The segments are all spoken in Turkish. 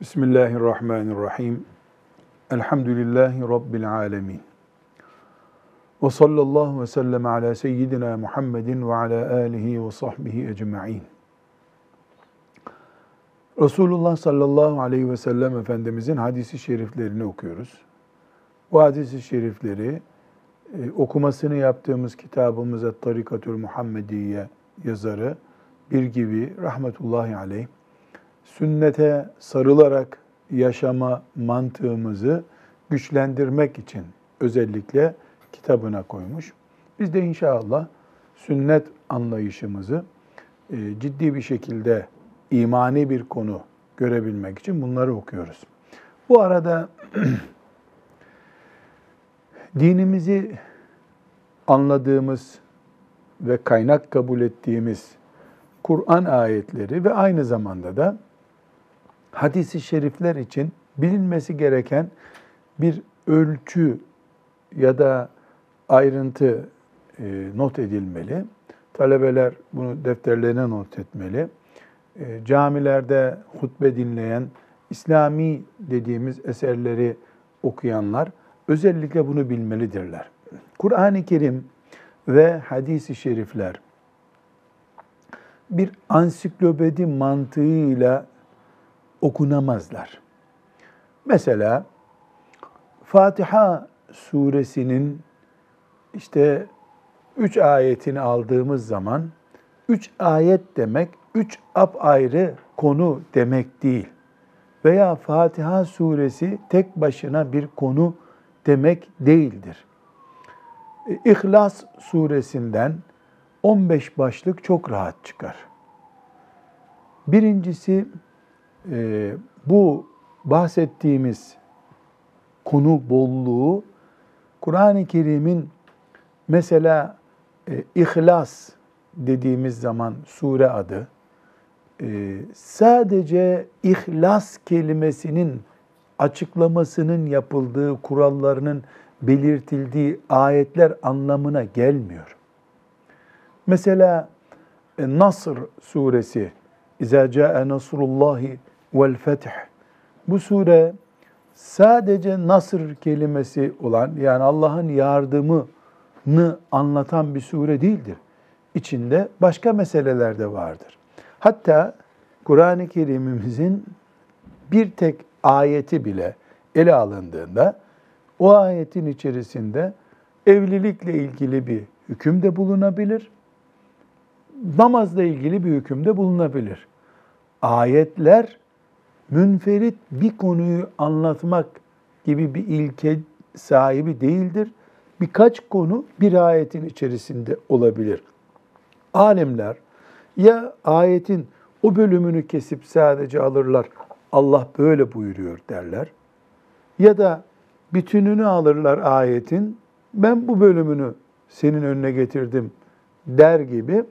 Bismillahirrahmanirrahim. Elhamdülillahi Rabbil alemin. Ve sallallahu ve sellem ala seyyidina Muhammedin ve ala alihi ve sahbihi ecma'in. Resulullah sallallahu aleyhi ve sellem Efendimizin hadisi şeriflerini okuyoruz. Bu hadisi şerifleri e, okumasını yaptığımız kitabımıza Tarikatül Muhammediye yazarı bir gibi rahmetullahi aleyh sünnete sarılarak yaşama mantığımızı güçlendirmek için özellikle kitabına koymuş. Biz de inşallah sünnet anlayışımızı e, ciddi bir şekilde imani bir konu görebilmek için bunları okuyoruz. Bu arada dinimizi anladığımız ve kaynak kabul ettiğimiz Kur'an ayetleri ve aynı zamanda da hadisi şerifler için bilinmesi gereken bir ölçü ya da ayrıntı e, not edilmeli. Talebeler bunu defterlerine not etmeli. E, camilerde hutbe dinleyen, İslami dediğimiz eserleri okuyanlar özellikle bunu bilmelidirler. Kur'an-ı Kerim ve hadisi şerifler bir ansiklopedi mantığıyla okunamazlar. Mesela Fatiha suresinin işte üç ayetini aldığımız zaman üç ayet demek üç ayrı konu demek değil. Veya Fatiha suresi tek başına bir konu demek değildir. İhlas suresinden 15 başlık çok rahat çıkar. Birincisi e, bu bahsettiğimiz konu bolluğu Kur'an-ı Kerim'in mesela e, İhlas dediğimiz zaman sure adı e, sadece İhlas kelimesinin açıklamasının yapıldığı, kurallarının belirtildiği ayetler anlamına gelmiyor. Mesela e, Nasr suresi İzâ câe nasrullahi vel feth. Bu sure sadece nasır kelimesi olan yani Allah'ın yardımını anlatan bir sure değildir. İçinde başka meseleler de vardır. Hatta Kur'an-ı Kerim'imizin bir tek ayeti bile ele alındığında o ayetin içerisinde evlilikle ilgili bir hüküm de bulunabilir. Namazla ilgili bir hüküm de bulunabilir. Ayetler münferit bir konuyu anlatmak gibi bir ilke sahibi değildir. Birkaç konu bir ayetin içerisinde olabilir. Alimler ya ayetin o bölümünü kesip sadece alırlar, Allah böyle buyuruyor derler. Ya da bütününü alırlar ayetin, ben bu bölümünü senin önüne getirdim der gibi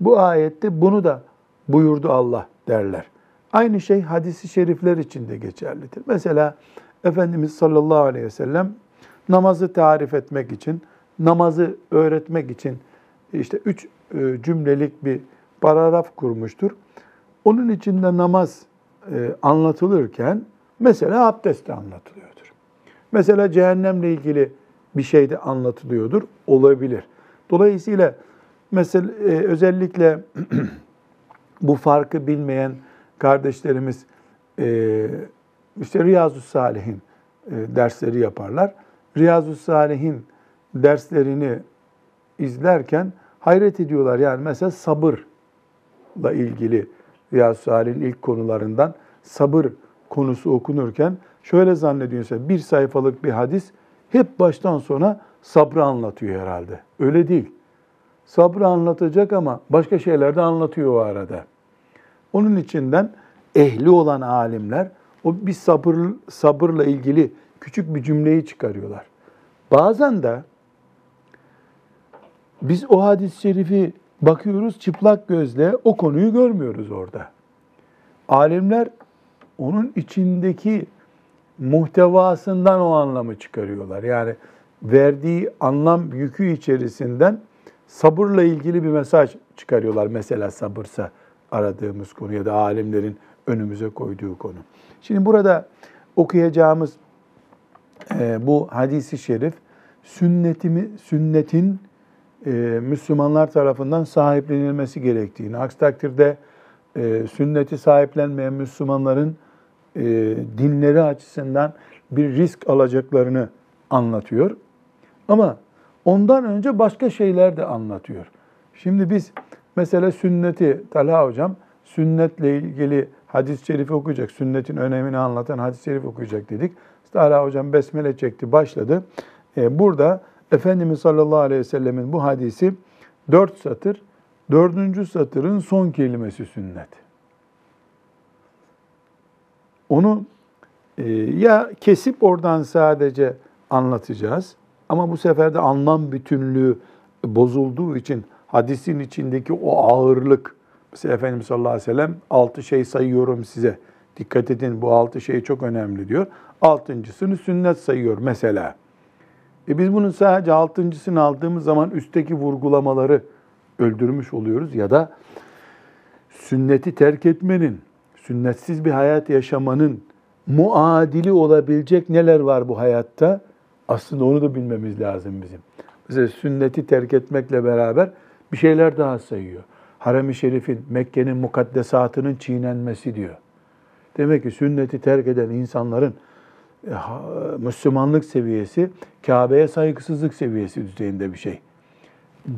bu ayette bunu da buyurdu Allah derler. Aynı şey hadisi şerifler için de geçerlidir. Mesela Efendimiz sallallahu aleyhi ve sellem namazı tarif etmek için, namazı öğretmek için işte üç e, cümlelik bir paragraf kurmuştur. Onun içinde namaz e, anlatılırken mesela abdest de anlatılıyordur. Mesela cehennemle ilgili bir şey de anlatılıyordur, olabilir. Dolayısıyla mesela e, özellikle bu farkı bilmeyen kardeşlerimiz e, işte Riyazu Salihin e, dersleri yaparlar. Riyazu Salihin derslerini izlerken hayret ediyorlar. Yani mesela sabırla ilgili Riyazu Salih'in ilk konularından sabır konusu okunurken şöyle zannediyorsa bir sayfalık bir hadis hep baştan sona sabrı anlatıyor herhalde. Öyle değil. Sabrı anlatacak ama başka şeyler de anlatıyor o arada. Onun içinden ehli olan alimler o bir sabır sabırla ilgili küçük bir cümleyi çıkarıyorlar. Bazen de biz o hadis-i şerifi bakıyoruz çıplak gözle o konuyu görmüyoruz orada. Alimler onun içindeki muhtevasından o anlamı çıkarıyorlar. Yani verdiği anlam yükü içerisinden sabırla ilgili bir mesaj çıkarıyorlar. Mesela sabırsa aradığımız konu ya da alimlerin önümüze koyduğu konu. Şimdi burada okuyacağımız e, bu hadisi şerif sünnetimi sünnetin e, Müslümanlar tarafından sahiplenilmesi gerektiğini, aksi takdirde e, sünneti sahiplenmeyen Müslümanların dinleri açısından bir risk alacaklarını anlatıyor. Ama ondan önce başka şeyler de anlatıyor. Şimdi biz mesela sünneti, Talha Hocam sünnetle ilgili hadis-i şerifi okuyacak, sünnetin önemini anlatan hadis-i şerif okuyacak dedik. Talha Hocam besmele çekti, başladı. Ee, burada Efendimiz sallallahu aleyhi ve sellemin bu hadisi dört satır, dördüncü satırın son kelimesi sünnet. Onu e, ya kesip oradan sadece anlatacağız ama bu sefer de anlam bütünlüğü bozulduğu için hadisin içindeki o ağırlık, mesela Efendimiz sallallahu aleyhi ve sellem altı şey sayıyorum size. Dikkat edin bu altı şey çok önemli diyor. Altıncısını sünnet sayıyor mesela. E biz bunun sadece altıncısını aldığımız zaman üstteki vurgulamaları öldürmüş oluyoruz ya da sünneti terk etmenin, sünnetsiz bir hayat yaşamanın muadili olabilecek neler var bu hayatta? Aslında onu da bilmemiz lazım bizim. Mesela sünneti terk etmekle beraber bir şeyler daha sayıyor. Harem-i Şerif'in, Mekke'nin mukaddesatının çiğnenmesi diyor. Demek ki sünneti terk eden insanların e, Müslümanlık seviyesi Kabe'ye saygısızlık seviyesi düzeyinde bir şey.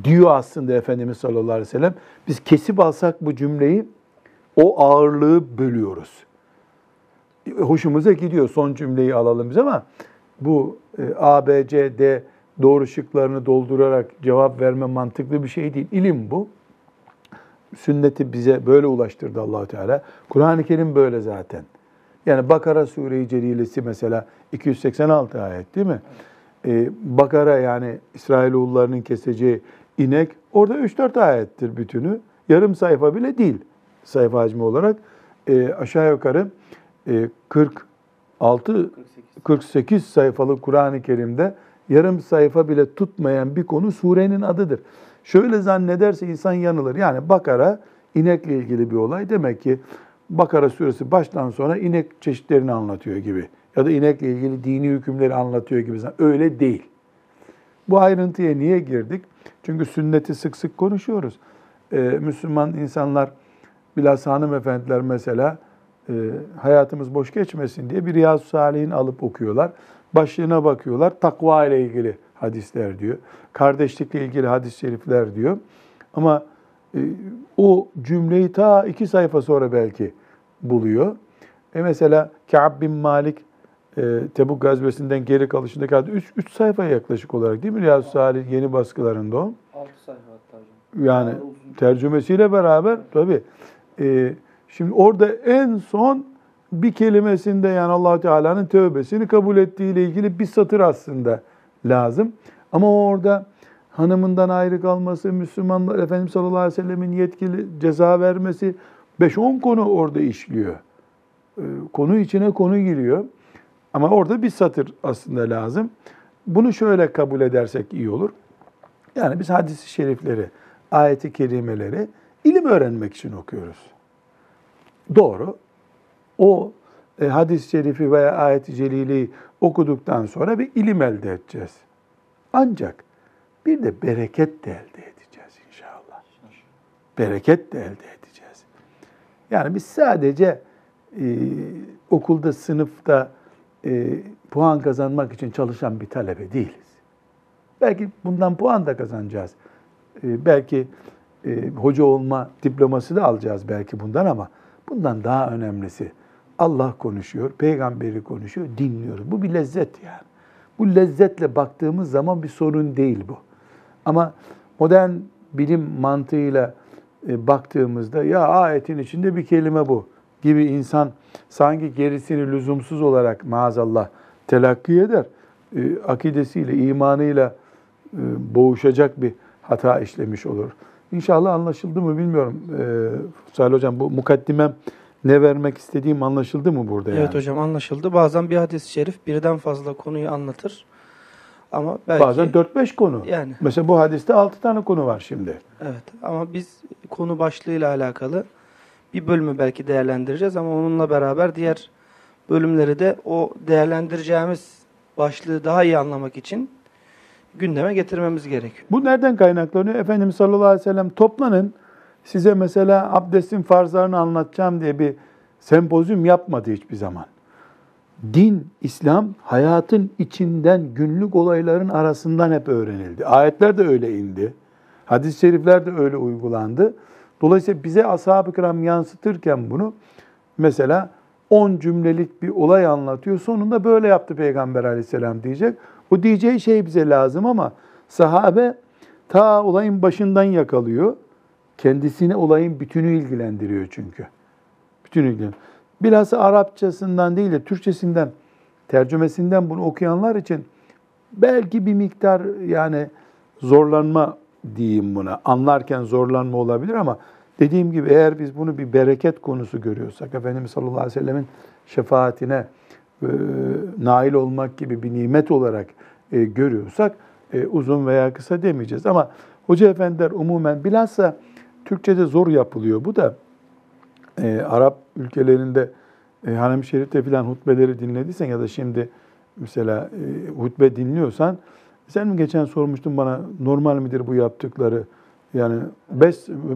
Diyor aslında Efendimiz sallallahu aleyhi ve sellem. Biz kesip alsak bu cümleyi o ağırlığı bölüyoruz. Hoşumuza gidiyor son cümleyi alalım biz ama bu e, A, B, C, D doğru şıklarını doldurarak cevap verme mantıklı bir şey değil. İlim bu. Sünneti bize böyle ulaştırdı allah Teala. Kur'an-ı Kerim böyle zaten. Yani Bakara Sure-i Celilesi mesela 286 ayet değil mi? Ee, Bakara yani İsrailoğullarının keseceği inek orada 3-4 ayettir bütünü. Yarım sayfa bile değil sayfa hacmi olarak. Ee, aşağı yukarı e, 46 48 sayfalık Kur'an-ı Kerim'de yarım sayfa bile tutmayan bir konu surenin adıdır. Şöyle zannederse insan yanılır. Yani Bakara inekle ilgili bir olay. Demek ki Bakara suresi baştan sona inek çeşitlerini anlatıyor gibi. Ya da inekle ilgili dini hükümleri anlatıyor gibi. Öyle değil. Bu ayrıntıya niye girdik? Çünkü sünneti sık sık konuşuyoruz. Ee, Müslüman insanlar, bilhassa hanımefendiler mesela e, hayatımız boş geçmesin diye bir Riyaz-ı Salih'in alıp okuyorlar. Başlığına bakıyorlar. Takva ile ilgili hadisler diyor. Kardeşlikle ilgili hadis-i şerifler diyor. Ama e, o cümleyi ta iki sayfa sonra belki buluyor. E mesela Ka'b bin Malik e, Tebuk gazvesinden geri kalışında kaldı. Üç, üç sayfa yaklaşık olarak değil mi Riyaz-ı Salih yeni baskılarında o? Altı sayfa hatta. Yani tercümesiyle beraber tabii. E, şimdi orada en son bir kelimesinde yani allah Teala'nın tövbesini kabul ettiği ile ilgili bir satır aslında lazım. Ama orada hanımından ayrı kalması, Müslümanlar Efendimiz sallallahu aleyhi ve sellemin yetkili ceza vermesi 5-10 konu orada işliyor. Ee, konu içine konu giriyor. Ama orada bir satır aslında lazım. Bunu şöyle kabul edersek iyi olur. Yani biz hadis-i şerifleri, ayeti kerimeleri ilim öğrenmek için okuyoruz. Doğru. O e, hadis-i şerifi veya ayet-i celileyi okuduktan sonra bir ilim elde edeceğiz. Ancak bir de bereket de elde edeceğiz inşallah. Bereket de elde edeceğiz. Yani biz sadece e, okulda, sınıfta e, puan kazanmak için çalışan bir talebe değiliz. Belki bundan puan da kazanacağız. E, belki e, hoca olma diploması da alacağız belki bundan ama bundan daha önemlisi Allah konuşuyor, peygamberi konuşuyor, dinliyoruz. Bu bir lezzet yani. Bu lezzetle baktığımız zaman bir sorun değil bu. Ama modern bilim mantığıyla e, baktığımızda ya ayetin içinde bir kelime bu gibi insan sanki gerisini lüzumsuz olarak maazallah telakki eder. E, akidesiyle, imanıyla e, boğuşacak bir hata işlemiş olur. İnşallah anlaşıldı mı bilmiyorum. Salih Hocam bu mukaddimem ne vermek istediğim anlaşıldı mı burada evet yani? hocam anlaşıldı. Bazen bir hadis-i şerif birden fazla konuyu anlatır. Ama belki Bazen 4-5 konu. Yani. Mesela bu hadiste 6 tane konu var şimdi. evet ama biz konu başlığıyla alakalı bir bölümü belki değerlendireceğiz ama onunla beraber diğer bölümleri de o değerlendireceğimiz başlığı daha iyi anlamak için gündeme getirmemiz gerekiyor. Bu nereden kaynaklanıyor? Efendimiz sallallahu aleyhi ve sellem toplanın size mesela abdestin farzlarını anlatacağım diye bir sempozyum yapmadı hiçbir zaman. Din, İslam hayatın içinden günlük olayların arasından hep öğrenildi. Ayetler de öyle indi. Hadis-i şerifler de öyle uygulandı. Dolayısıyla bize ashab-ı kiram yansıtırken bunu mesela 10 cümlelik bir olay anlatıyor. Sonunda böyle yaptı Peygamber aleyhisselam diyecek. O diyeceği şey bize lazım ama sahabe ta olayın başından yakalıyor. Kendisini olayın bütünü ilgilendiriyor çünkü. Bütünü ilgilendiriyor. Bilhassa Arapçasından değil de Türkçesinden, tercümesinden bunu okuyanlar için belki bir miktar yani zorlanma diyeyim buna. Anlarken zorlanma olabilir ama dediğim gibi eğer biz bunu bir bereket konusu görüyorsak, Efendimiz sallallahu aleyhi ve sellemin şefaatine e, nail olmak gibi bir nimet olarak e, görüyorsak e, uzun veya kısa demeyeceğiz. Ama hoca efendiler umumen bilhassa Türkçe'de zor yapılıyor. Bu da e, Arap ülkelerinde e, Hanem-i Şerif'te filan hutbeleri dinlediysen ya da şimdi mesela e, hutbe dinliyorsan sen mi geçen sormuştun bana normal midir bu yaptıkları? Yani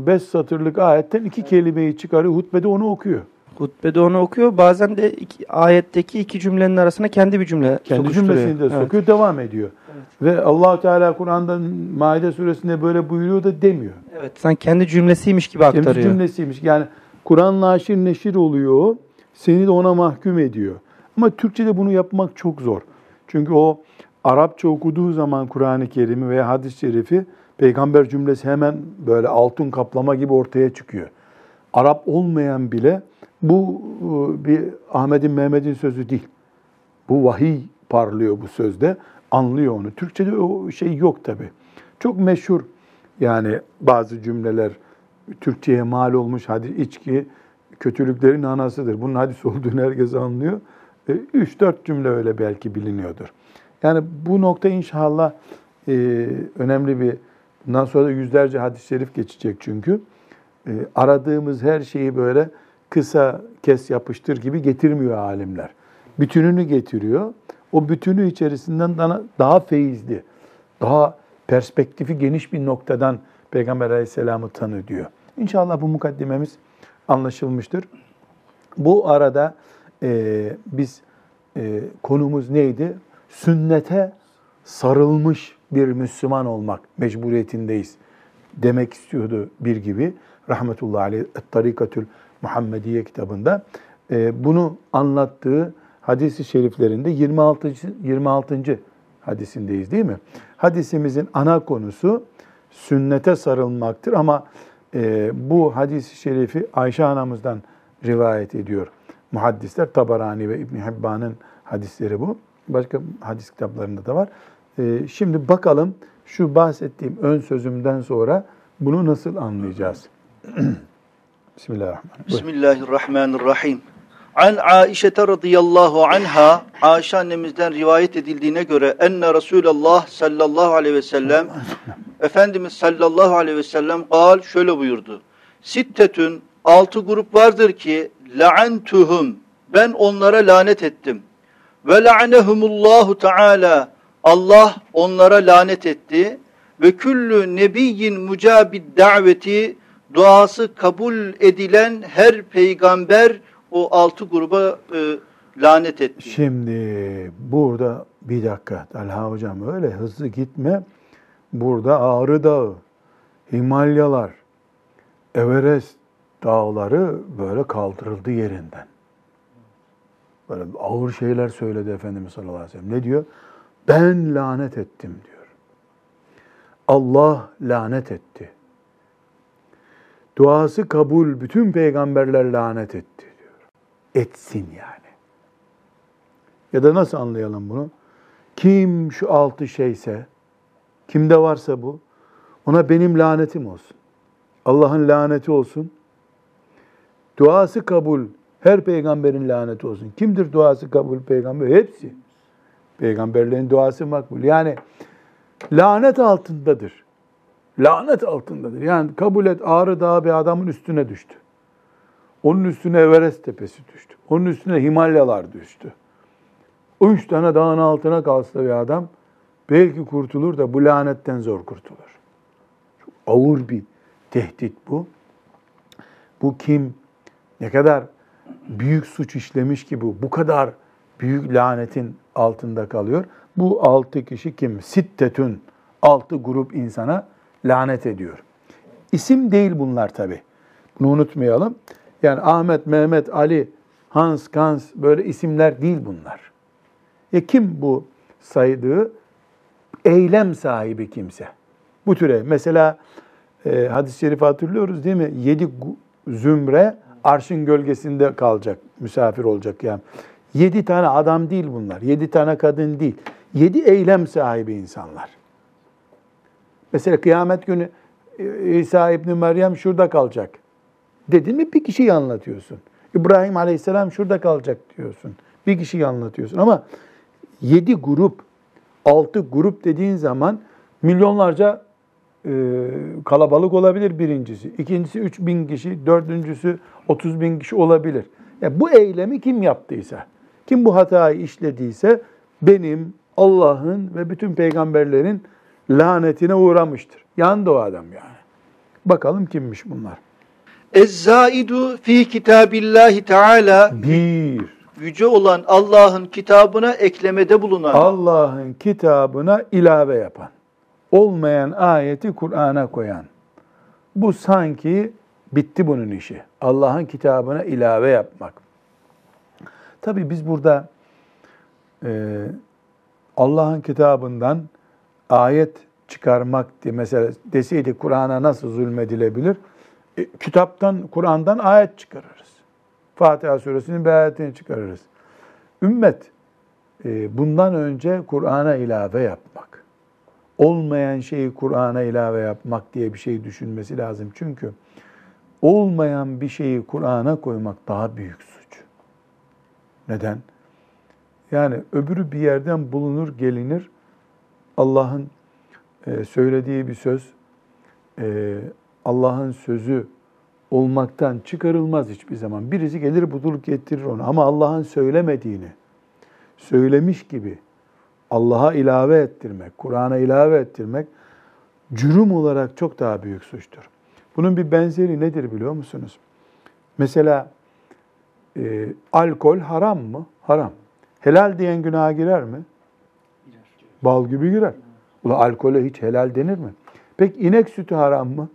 beş satırlık ayetten iki kelimeyi çıkarıyor, hutbede onu okuyor. Hutbede onu okuyor. Bazen de iki, ayetteki iki cümlenin arasına kendi bir cümle Kendi cümlesini de sokuyor, evet. devam ediyor. Evet. Ve Allahu Teala Kur'an'da Maide suresinde böyle buyuruyor da demiyor. Evet, sen kendi cümlesiymiş gibi aktarıyor. Kendi cümlesiymiş. Yani Kur'an'la aşir neşir oluyor, seni de ona mahkum ediyor. Ama Türkçe'de bunu yapmak çok zor. Çünkü o Arapça okuduğu zaman Kur'an-ı Kerim'i veya hadis-i şerifi peygamber cümlesi hemen böyle altın kaplama gibi ortaya çıkıyor. Arap olmayan bile bu e, bir Ahmet'in Mehmet'in sözü değil. Bu vahiy parlıyor bu sözde. Anlıyor onu. Türkçe'de o şey yok tabi. Çok meşhur yani bazı cümleler Türkçe'ye mal olmuş hadi içki kötülüklerin anasıdır. Bunun hadis olduğunu herkes anlıyor. 3-4 e, cümle öyle belki biliniyordur. Yani bu nokta inşallah e, önemli bir, bundan sonra da yüzlerce hadis-i şerif geçecek çünkü. E, aradığımız her şeyi böyle kısa kes yapıştır gibi getirmiyor alimler. Bütününü getiriyor. O bütünü içerisinden daha, daha feyizli, daha perspektifi geniş bir noktadan Peygamber Aleyhisselam'ı tanı diyor. İnşallah bu mukaddimemiz anlaşılmıştır. Bu arada e, biz e, konumuz neydi? Sünnete sarılmış bir Müslüman olmak mecburiyetindeyiz demek istiyordu bir gibi. Rahmetullahi aleyh Tarikatül Muhammediye kitabında. E, bunu anlattığı hadisi şeriflerinde 26. 26. hadisindeyiz değil mi? Hadisimizin ana konusu sünnete sarılmaktır ama e, bu hadis-i şerifi Ayşe anamızdan rivayet ediyor. Muhaddisler Tabarani ve İbn Hibban'ın hadisleri bu. Başka hadis kitaplarında da var. E, şimdi bakalım şu bahsettiğim ön sözümden sonra bunu nasıl anlayacağız? Bismillahirrahmanirrahim. Bismillahirrahmanirrahim. An Aişe radıyallahu anha Ayşe annemizden rivayet edildiğine göre enne Resulullah sallallahu aleyhi ve sellem Efendimiz sallallahu aleyhi ve sellem gal şöyle buyurdu. Sittetün altı grup vardır ki la'antuhum ben onlara lanet ettim. Ve la'nehumullahu teala Allah onlara lanet etti. Ve küllü nebiyyin mucabid daveti duası kabul edilen her peygamber o altı gruba e, lanet etti. Şimdi burada bir dakika Talha hocam öyle hızlı gitme. Burada Ağrı Dağı, Himalyalar, Everest dağları böyle kaldırıldı yerinden. Böyle ağır şeyler söyledi Efendimiz sallallahu aleyhi ve sellem. Ne diyor? Ben lanet ettim diyor. Allah lanet etti. Duası kabul bütün peygamberler lanet etti diyor. Etsin yani. Ya da nasıl anlayalım bunu? Kim şu altı şeyse, kimde varsa bu, ona benim lanetim olsun. Allah'ın laneti olsun. Duası kabul, her peygamberin laneti olsun. Kimdir duası kabul peygamber? Hepsi. Peygamberlerin duası makbul. Yani lanet altındadır. Lanet altındadır. Yani kabul et Ağrı Dağı bir adamın üstüne düştü. Onun üstüne Everest tepesi düştü. Onun üstüne Himalyalar düştü. O üç tane dağın altına kalsa bir adam belki kurtulur da bu lanetten zor kurtulur. Çok ağır bir tehdit bu. Bu kim? Ne kadar büyük suç işlemiş ki bu? Bu kadar büyük lanetin altında kalıyor. Bu altı kişi kim? Sittetün. Altı grup insana lanet ediyor. İsim değil bunlar tabi. Bunu unutmayalım. Yani Ahmet, Mehmet, Ali, Hans, Kans böyle isimler değil bunlar. E kim bu saydığı? Eylem sahibi kimse. Bu türe mesela e, hadis-i şerifi hatırlıyoruz değil mi? Yedi zümre arşın gölgesinde kalacak, misafir olacak yani. Yedi tane adam değil bunlar, yedi tane kadın değil. Yedi eylem sahibi insanlar. Mesela kıyamet günü e, İsa İbni Meryem şurada kalacak. Dedin mi bir kişiyi anlatıyorsun. İbrahim Aleyhisselam şurada kalacak diyorsun. Bir kişiyi anlatıyorsun. Ama yedi grup, altı grup dediğin zaman milyonlarca e, kalabalık olabilir birincisi. İkincisi üç bin kişi, dördüncüsü otuz bin kişi olabilir. Yani bu eylemi kim yaptıysa, kim bu hatayı işlediyse benim, Allah'ın ve bütün peygamberlerin lanetine uğramıştır. Yandı o adam yani. Bakalım kimmiş bunlar. Ez-zaidu fi kitabillahi teala Bir, yüce olan Allah'ın kitabına eklemede bulunan Allah'ın kitabına ilave yapan, olmayan ayeti Kur'an'a koyan. Bu sanki bitti bunun işi. Allah'ın kitabına ilave yapmak. Tabii biz burada e, Allah'ın kitabından ayet çıkarmak diye mesela deseydi Kur'an'a nasıl zulmedilebilir? E, kitaptan, Kur'an'dan ayet çıkarırız. Fatiha suresinin bir ayetini çıkarırız. Ümmet e, bundan önce Kur'an'a ilave yapmak. Olmayan şeyi Kur'an'a ilave yapmak diye bir şey düşünmesi lazım. Çünkü olmayan bir şeyi Kur'an'a koymak daha büyük suç. Neden? Yani öbürü bir yerden bulunur, gelinir. Allah'ın e, söylediği bir söz, e, Allah'ın sözü olmaktan çıkarılmaz hiçbir zaman. Birisi gelir buduluk getirir onu. Ama Allah'ın söylemediğini, söylemiş gibi Allah'a ilave ettirmek, Kur'an'a ilave ettirmek cürüm olarak çok daha büyük suçtur. Bunun bir benzeri nedir biliyor musunuz? Mesela e, alkol haram mı? Haram. Helal diyen günaha girer mi? Bal gibi girer. Ula alkole hiç helal denir mi? Peki inek sütü haram mı?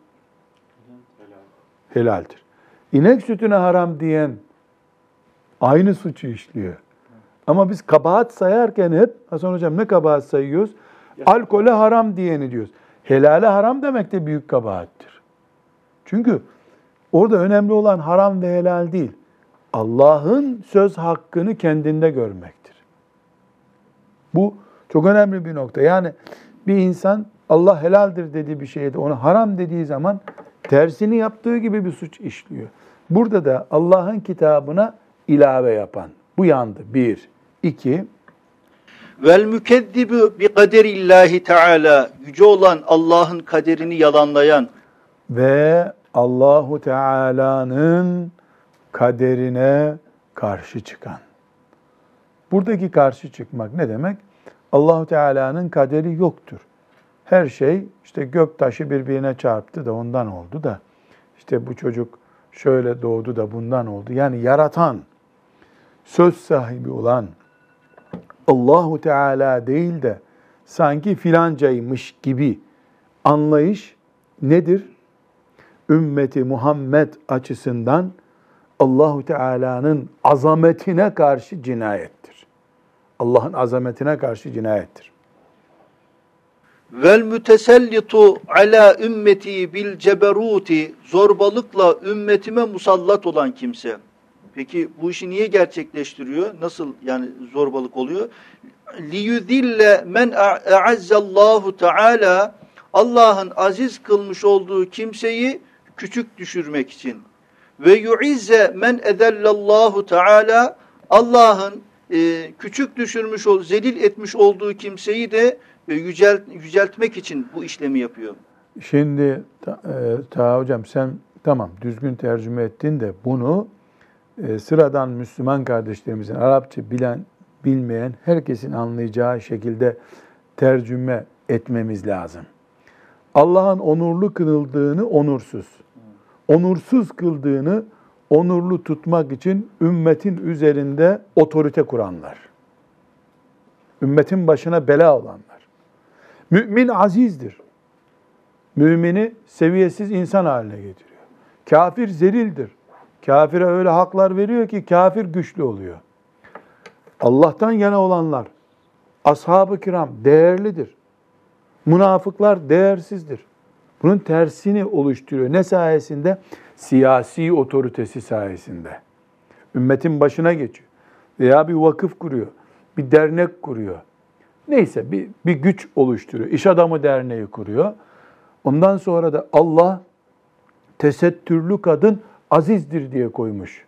Helal. Helaldir. İnek sütüne haram diyen aynı suçu işliyor. Ama biz kabahat sayarken hep Hasan Hocam ne kabahat sayıyoruz? Alkole haram diyeni diyoruz. Helale haram demek de büyük kabahattir. Çünkü orada önemli olan haram ve helal değil. Allah'ın söz hakkını kendinde görmektir. Bu çok önemli bir nokta. Yani bir insan Allah helaldir dediği bir şeyde onu haram dediği zaman tersini yaptığı gibi bir suç işliyor. Burada da Allah'ın kitabına ilave yapan. Bu yandı. Bir. iki. Vel mükezzibu bi kaderillahi teala yüce olan Allah'ın kaderini yalanlayan ve Allahu Teala'nın kaderine karşı çıkan. Buradaki karşı çıkmak ne demek? Allahu Teala'nın kaderi yoktur. Her şey işte gök taşı birbirine çarptı da ondan oldu da işte bu çocuk şöyle doğdu da bundan oldu. Yani yaratan, söz sahibi olan Allahu Teala değil de sanki filancaymış gibi anlayış nedir? Ümmeti Muhammed açısından Allahu Teala'nın azametine karşı cinayettir. Allah'ın azametine karşı cinayettir. Vel mütesellitu ala ümmeti bil ceberuti zorbalıkla ümmetime musallat olan kimse. Peki bu işi niye gerçekleştiriyor? Nasıl yani zorbalık oluyor? Liyudille men a'azzallahu teala Allah'ın aziz kılmış olduğu kimseyi küçük düşürmek için. Ve yu'izze men edellallahu teala Allah'ın e, küçük düşürmüş, zelil etmiş olduğu kimseyi de e, yücelt, yüceltmek için bu işlemi yapıyor. Şimdi ta, e, ta hocam sen tamam düzgün tercüme ettin de bunu e, sıradan Müslüman kardeşlerimizin Arapça bilen, bilmeyen herkesin anlayacağı şekilde tercüme etmemiz lazım. Allah'ın onurlu kıldığını onursuz, onursuz kıldığını onurlu tutmak için ümmetin üzerinde otorite kuranlar. Ümmetin başına bela olanlar. Mümin azizdir. Mümini seviyesiz insan haline getiriyor. Kafir zelildir. Kafire öyle haklar veriyor ki kafir güçlü oluyor. Allah'tan yana olanlar, ashab-ı kiram değerlidir. Münafıklar değersizdir. Bunun tersini oluşturuyor. Ne sayesinde? Siyasi otoritesi sayesinde. Ümmetin başına geçiyor. Veya bir vakıf kuruyor. Bir dernek kuruyor. Neyse bir, bir güç oluşturuyor. İş adamı derneği kuruyor. Ondan sonra da Allah tesettürlü kadın azizdir diye koymuş.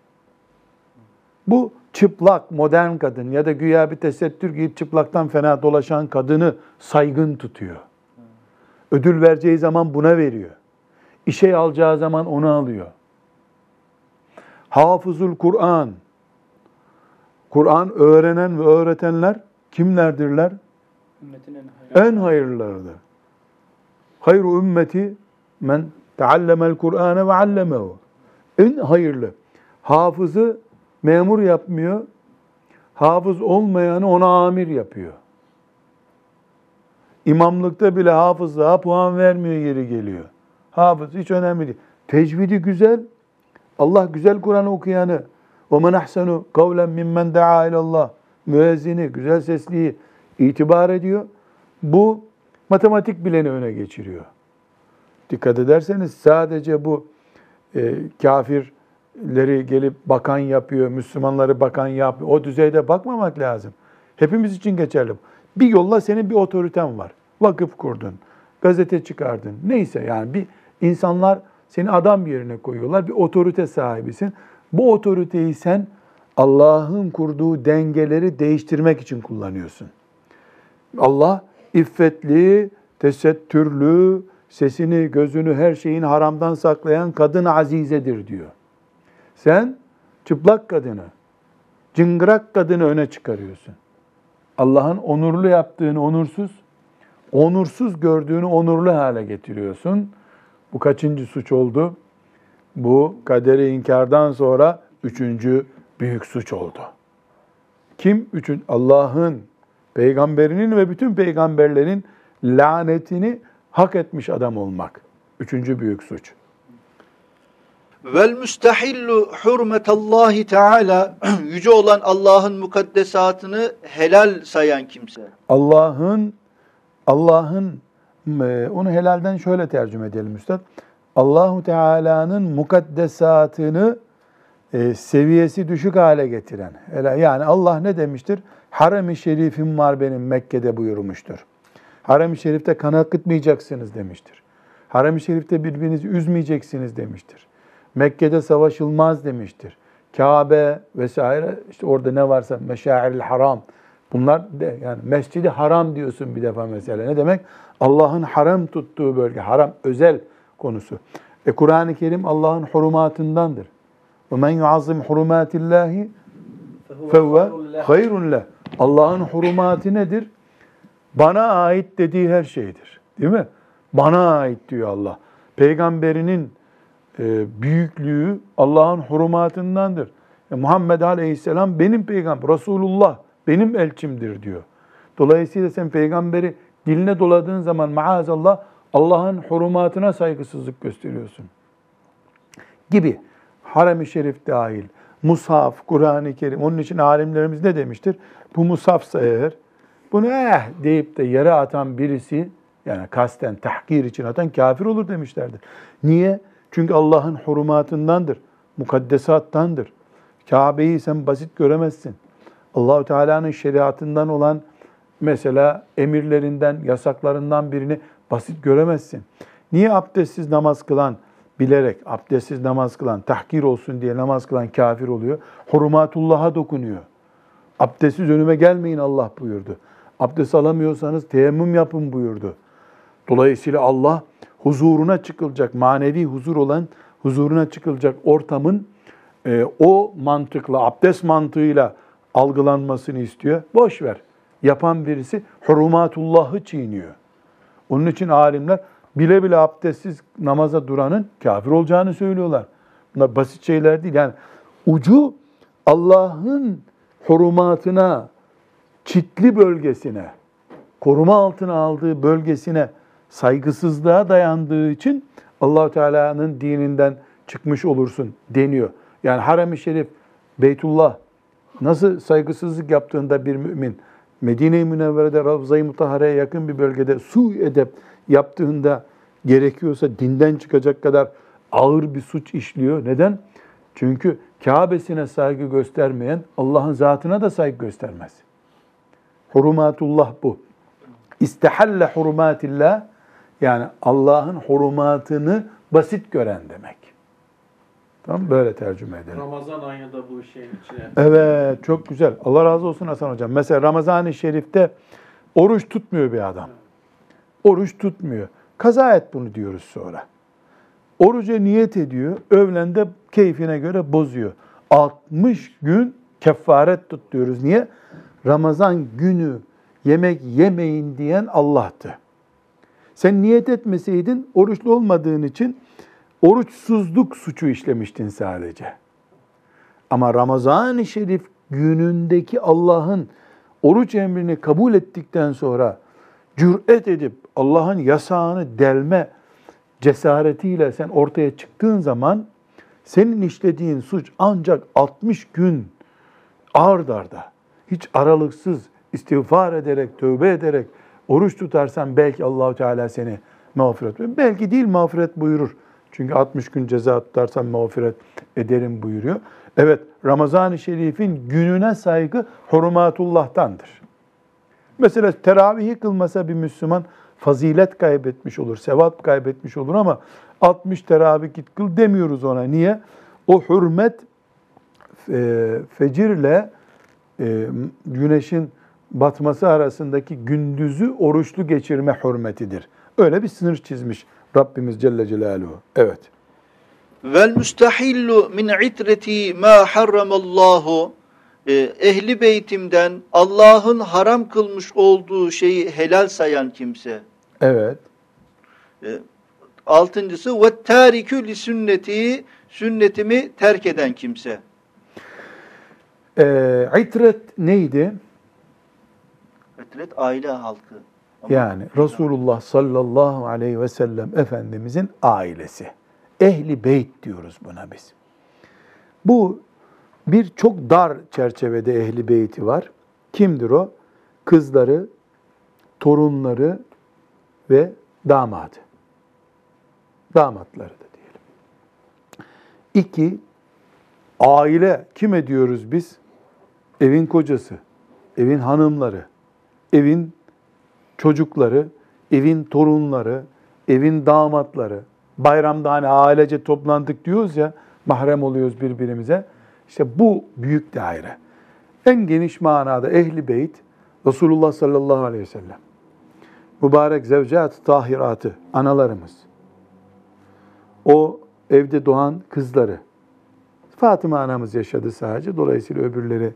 Bu çıplak, modern kadın ya da güya bir tesettür giyip çıplaktan fena dolaşan kadını saygın tutuyor. Ödül vereceği zaman buna veriyor. İşe alacağı zaman onu alıyor. Hafızul Kur'an. Kur'an öğrenen ve öğretenler kimlerdirler? Ümmetin en hayırlı. En hayırlılarıdır. Hayru ümmeti men teallemel Kur'ane ve allemehu. En hayırlı. Hafızı memur yapmıyor. Hafız olmayanı ona amir yapıyor. İmamlıkta bile hafızlığa puan vermiyor yeri geliyor Hafız hiç önemli değil. Tecvidi güzel. Allah güzel Kur'an okuyanı وَمَنْ اَحْسَنُ قَوْلًا مِمَّنْ دَعَا اِلَى اللّٰهِ Müezzini, güzel sesliyi itibar ediyor. Bu matematik bileni öne geçiriyor. Dikkat ederseniz sadece bu e, kafirleri gelip bakan yapıyor, Müslümanları bakan yapıyor. O düzeyde bakmamak lazım. Hepimiz için geçerli. Bir yolla senin bir otoriten var. Vakıf kurdun, gazete çıkardın. Neyse yani bir insanlar seni adam yerine koyuyorlar. Bir otorite sahibisin. Bu otoriteyi sen Allah'ın kurduğu dengeleri değiştirmek için kullanıyorsun. Allah iffetli, tesettürlü, sesini, gözünü, her şeyin haramdan saklayan kadın azizedir diyor. Sen çıplak kadını, cıngırak kadını öne çıkarıyorsun. Allah'ın onurlu yaptığını onursuz, onursuz gördüğünü onurlu hale getiriyorsun. Bu kaçıncı suç oldu? Bu kaderi inkardan sonra üçüncü büyük suç oldu. Kim? Üçün, Allah'ın, peygamberinin ve bütün peygamberlerin lanetini hak etmiş adam olmak. Üçüncü büyük suç. Vel müstehillu hurmetallahi teala yüce olan Allah'ın mukaddesatını helal sayan kimse. Allah'ın Allah'ın onu helalden şöyle tercüme edelim üstad. Allahu Teala'nın mukaddesatını e, seviyesi düşük hale getiren. Yani Allah ne demiştir? Harem-i şerifim var benim Mekke'de buyurmuştur. Harem-i şerifte kan akıtmayacaksınız demiştir. Harem-i şerifte birbirinizi üzmeyeceksiniz demiştir. Mekke'de savaşılmaz demiştir. Kabe vesaire işte orada ne varsa meşairil haram. Bunlar de yani mescidi haram diyorsun bir defa mesela. Ne demek? Allah'ın haram tuttuğu bölge. Haram özel konusu. E Kur'an-ı Kerim Allah'ın hurumatındandır. وَمَنْ يُعَظِّمْ حُرُمَاتِ اللّٰهِ فَهُوَ خَيْرٌ لَهِ Allah'ın hurumatı nedir? Bana ait dediği her şeydir. Değil mi? Bana ait diyor Allah. Peygamberinin e, büyüklüğü Allah'ın hurumatındandır. E, Muhammed Aleyhisselam benim peygamber, Resulullah benim elçimdir diyor. Dolayısıyla sen peygamberi diline doladığın zaman maazallah Allah'ın hurumatına saygısızlık gösteriyorsun. Gibi. Harem-i Şerif dahil, Mushaf, Kur'an-ı Kerim. Onun için alimlerimiz ne demiştir? Bu Mushafsa eğer, bunu eh deyip de yere atan birisi, yani kasten, tahkir için atan kafir olur demişlerdir. Niye? Çünkü Allah'ın hurumatındandır, mukaddesattandır. Kabe'yi sen basit göremezsin. Allahu Teala'nın şeriatından olan mesela emirlerinden, yasaklarından birini basit göremezsin. Niye abdestsiz namaz kılan, bilerek abdestsiz namaz kılan, tahkir olsun diye namaz kılan kafir oluyor? Hurumatullah'a dokunuyor. Abdestsiz önüme gelmeyin Allah buyurdu. Abdest alamıyorsanız teyemmüm yapın buyurdu. Dolayısıyla Allah huzuruna çıkılacak, manevi huzur olan huzuruna çıkılacak ortamın e, o mantıkla, abdest mantığıyla algılanmasını istiyor. Boş ver. Yapan birisi hurumatullah'ı çiğniyor. Onun için alimler bile bile abdestsiz namaza duranın kafir olacağını söylüyorlar. Bunlar basit şeyler değil. Yani ucu Allah'ın hurumatına, çitli bölgesine, koruma altına aldığı bölgesine saygısızlığa dayandığı için allah Teala'nın dininden çıkmış olursun deniyor. Yani harem-i şerif, Beytullah nasıl saygısızlık yaptığında bir mümin Medine-i Münevvere'de Ravza-i Mutahare'ye yakın bir bölgede su edep yaptığında gerekiyorsa dinden çıkacak kadar ağır bir suç işliyor. Neden? Çünkü Kabe'sine saygı göstermeyen Allah'ın zatına da saygı göstermez. Hurumatullah bu. İstehalle hurumatillah yani Allah'ın hurumatını basit gören demek. Tamam böyle tercüme edelim. Ramazan ayında da bu şeyin içine. Evet çok güzel. Allah razı olsun Hasan hocam. Mesela Ramazan-ı Şerif'te oruç tutmuyor bir adam. Oruç tutmuyor. Kaza et bunu diyoruz sonra. Oruca niyet ediyor. Öğlende keyfine göre bozuyor. 60 gün kefaret tut diyoruz. Niye? Ramazan günü yemek yemeyin diyen Allah'tı. Sen niyet etmeseydin oruçlu olmadığın için oruçsuzluk suçu işlemiştin sadece. Ama Ramazan-ı Şerif günündeki Allah'ın oruç emrini kabul ettikten sonra cüret edip Allah'ın yasağını delme cesaretiyle sen ortaya çıktığın zaman senin işlediğin suç ancak 60 gün ard arda hiç aralıksız istiğfar ederek, tövbe ederek oruç tutarsan belki Allahu Teala seni mağfiret buyurur. Belki değil mağfiret buyurur. Çünkü 60 gün ceza tutarsan mağfiret ederim buyuruyor. Evet Ramazan-ı Şerif'in gününe saygı hurmatullah'tandır. Mesela teravihi kılmasa bir Müslüman fazilet kaybetmiş olur, sevap kaybetmiş olur ama 60 teravih git kıl demiyoruz ona. Niye? O hürmet e, fecirle e, güneşin batması arasındaki gündüzü oruçlu geçirme hürmetidir. Öyle bir sınır çizmiş Rabbimiz Celle Celaluhu. Evet. Vel müstahillu min itreti ma harramallahu e, ehli beytimden Allah'ın haram kılmış olduğu şeyi helal sayan kimse. Evet. E, altıncısı ve tarikü li sünneti sünnetimi terk eden kimse. Ee, itret neydi? İtret aile halkı. Yani Resulullah sallallahu aleyhi ve sellem Efendimizin ailesi. Ehli beyt diyoruz buna biz. Bu bir çok dar çerçevede ehli beyti var. Kimdir o? Kızları, torunları ve damadı. Damatları da diyelim. İki, aile kime diyoruz biz? Evin kocası, evin hanımları, evin çocukları, evin torunları, evin damatları. Bayramda hani ailece toplandık diyoruz ya, mahrem oluyoruz birbirimize. İşte bu büyük daire. En geniş manada ehli beyt Resulullah sallallahu aleyhi ve sellem. Mübarek zevcat tahiratı, analarımız. O evde doğan kızları. Fatıma anamız yaşadı sadece. Dolayısıyla öbürleri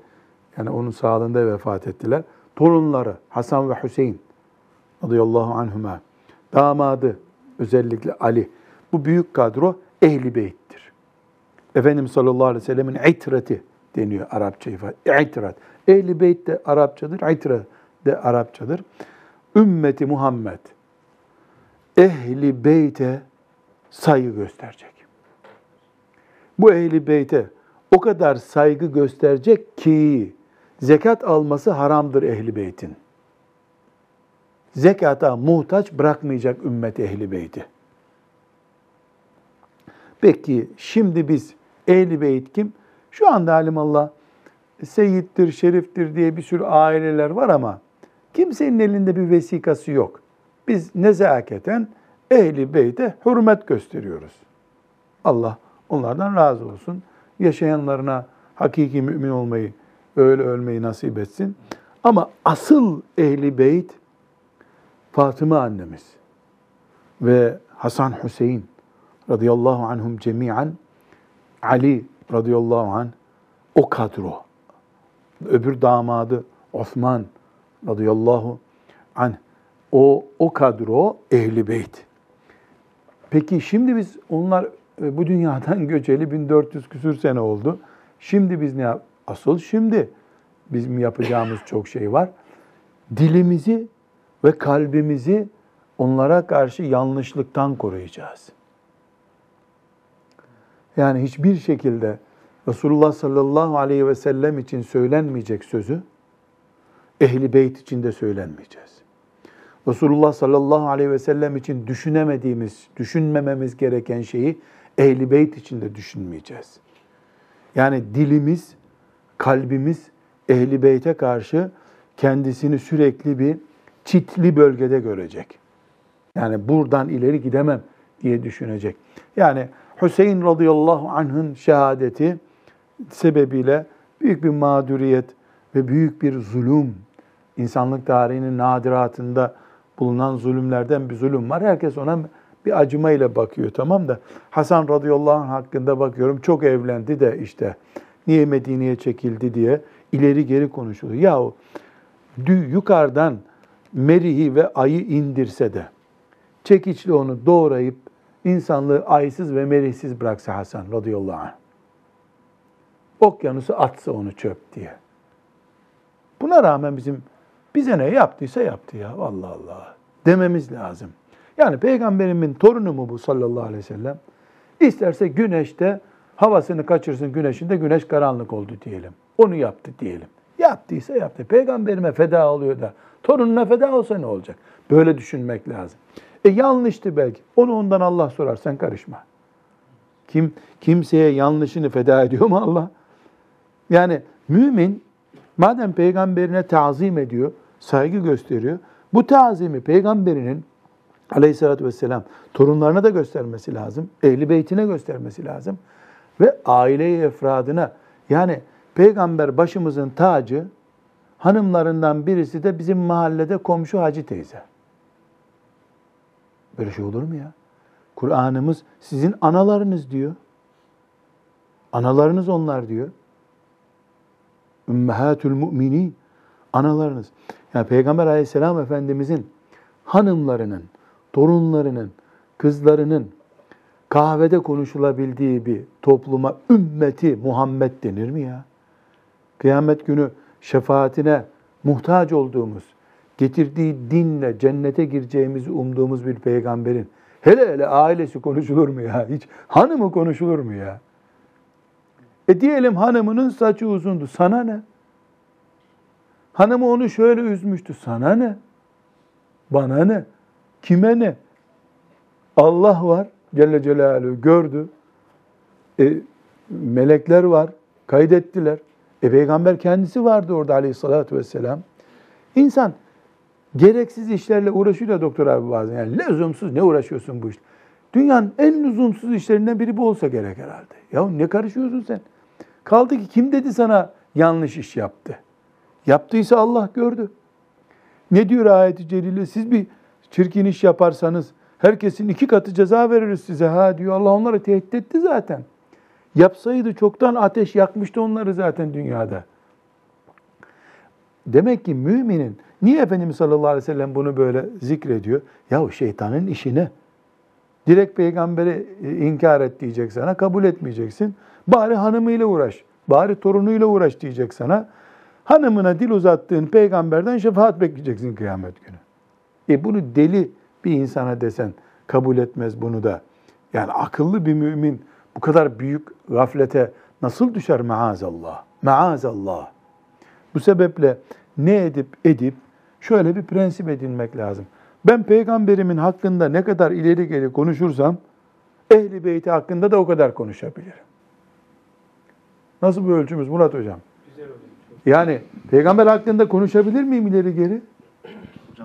yani onun sağlığında vefat ettiler. Torunları Hasan ve Hüseyin radıyallahu anhuma. Damadı özellikle Ali. Bu büyük kadro ehli beyttir. Efendimiz sallallahu aleyhi ve sellemin itreti deniyor Arapça ifade. İtrat. Ehli beyt de Arapçadır, itret de Arapçadır. Ümmeti Muhammed ehli beyte saygı gösterecek. Bu ehli beyte o kadar saygı gösterecek ki zekat alması haramdır ehli beytin. Zekata muhtaç bırakmayacak ümmet ehli beyti. Peki şimdi biz ehli beyt kim? Şu anda alimallah seyittir, şeriftir diye bir sürü aileler var ama kimsenin elinde bir vesikası yok. Biz nezaketen ehli beyte hürmet gösteriyoruz. Allah onlardan razı olsun. Yaşayanlarına hakiki mümin olmayı, öyle ölmeyi nasip etsin. Ama asıl ehli beyt Fatıma annemiz ve Hasan Hüseyin radıyallahu anhum cemiyen Ali radıyallahu anh o kadro. Öbür damadı Osman radıyallahu anh o o kadro ehli beyt. Peki şimdi biz onlar e, bu dünyadan göçeli 1400 küsür sene oldu. Şimdi biz ne yap? Asıl şimdi bizim yapacağımız çok şey var. Dilimizi ve kalbimizi onlara karşı yanlışlıktan koruyacağız. Yani hiçbir şekilde Resulullah sallallahu aleyhi ve sellem için söylenmeyecek sözü ehli beyt için de söylenmeyeceğiz. Resulullah sallallahu aleyhi ve sellem için düşünemediğimiz, düşünmememiz gereken şeyi ehli beyt için de düşünmeyeceğiz. Yani dilimiz, kalbimiz ehli beyte karşı kendisini sürekli bir çitli bölgede görecek. Yani buradan ileri gidemem diye düşünecek. Yani Hüseyin radıyallahu anh'ın şehadeti sebebiyle büyük bir mağduriyet ve büyük bir zulüm, insanlık tarihinin nadiratında bulunan zulümlerden bir zulüm var. Herkes ona bir acımayla bakıyor tamam da Hasan radıyallahu anh hakkında bakıyorum çok evlendi de işte niye Medine'ye çekildi diye ileri geri konuşuluyor. Yahu yukarıdan Merihi ve ayı indirse de çekiçle onu doğrayıp insanlığı aysız ve merihsiz bıraksa Hasan radıyallahu anh. Okyanusu atsa onu çöp diye. Buna rağmen bizim bize ne yaptıysa yaptı ya. Allah Allah. Dememiz lazım. Yani peygamberimin torunu mu bu sallallahu aleyhi ve sellem? İsterse güneşte havasını kaçırsın güneşinde güneş karanlık oldu diyelim. Onu yaptı diyelim. Yaptıysa yaptı. Peygamberime feda oluyor da torununa feda olsa ne olacak? Böyle düşünmek lazım. E yanlıştı belki. Onu ondan Allah sorar. Sen karışma. Kim kimseye yanlışını feda ediyor mu Allah? Yani mümin madem peygamberine tazim ediyor, saygı gösteriyor. Bu tazimi peygamberinin aleyhissalatü vesselam torunlarına da göstermesi lazım. Ehli beytine göstermesi lazım. Ve aile efradına yani peygamber başımızın tacı hanımlarından birisi de bizim mahallede komşu hacı teyze. Böyle şey olur mu ya? Kur'an'ımız sizin analarınız diyor. Analarınız onlar diyor. Ümmehatül müminin analarınız. Yani Peygamber aleyhisselam efendimizin hanımlarının, torunlarının, kızlarının kahvede konuşulabildiği bir topluma ümmeti Muhammed denir mi ya? Kıyamet günü şefaatine muhtaç olduğumuz, getirdiği dinle cennete gireceğimizi umduğumuz bir peygamberin hele hele ailesi konuşulur mu ya? Hiç hanımı konuşulur mu ya? E diyelim hanımının saçı uzundu. Sana ne? Hanımı onu şöyle üzmüştü. Sana ne? Bana ne? Kime ne? Allah var Celle Celaluhu gördü. E, melekler var. Kaydettiler. E peygamber kendisi vardı orada aleyhissalatü vesselam. İnsan gereksiz işlerle uğraşıyor da doktor abi bazen. Yani lüzumsuz ne uğraşıyorsun bu iş? Dünyanın en lüzumsuz işlerinden biri bu olsa gerek herhalde. Ya ne karışıyorsun sen? Kaldı ki kim dedi sana yanlış iş yaptı? Yaptıysa Allah gördü. Ne diyor ayet-i celile? Siz bir çirkin iş yaparsanız herkesin iki katı ceza veririz size. Ha diyor Allah onları tehdit etti zaten. Yapsaydı çoktan ateş yakmıştı onları zaten dünyada. Demek ki müminin niye Efendimiz sallallahu aleyhi ve sellem bunu böyle zikrediyor? Yahu şeytanın işine. Direkt peygamberi e, inkar et diyecek sana, kabul etmeyeceksin. Bari hanımıyla uğraş, bari torunuyla uğraş diyecek sana. Hanımına dil uzattığın peygamberden şefaat bekleyeceksin kıyamet günü. E bunu deli bir insana desen kabul etmez bunu da. Yani akıllı bir mümin bu kadar büyük gaflete nasıl düşer maazallah? Maazallah. Bu sebeple ne edip edip şöyle bir prensip edinmek lazım. Ben peygamberimin hakkında ne kadar ileri geri konuşursam ehli beyti hakkında da o kadar konuşabilirim. Nasıl bir ölçümüz Murat hocam? Yani peygamber hakkında konuşabilir miyim ileri geri?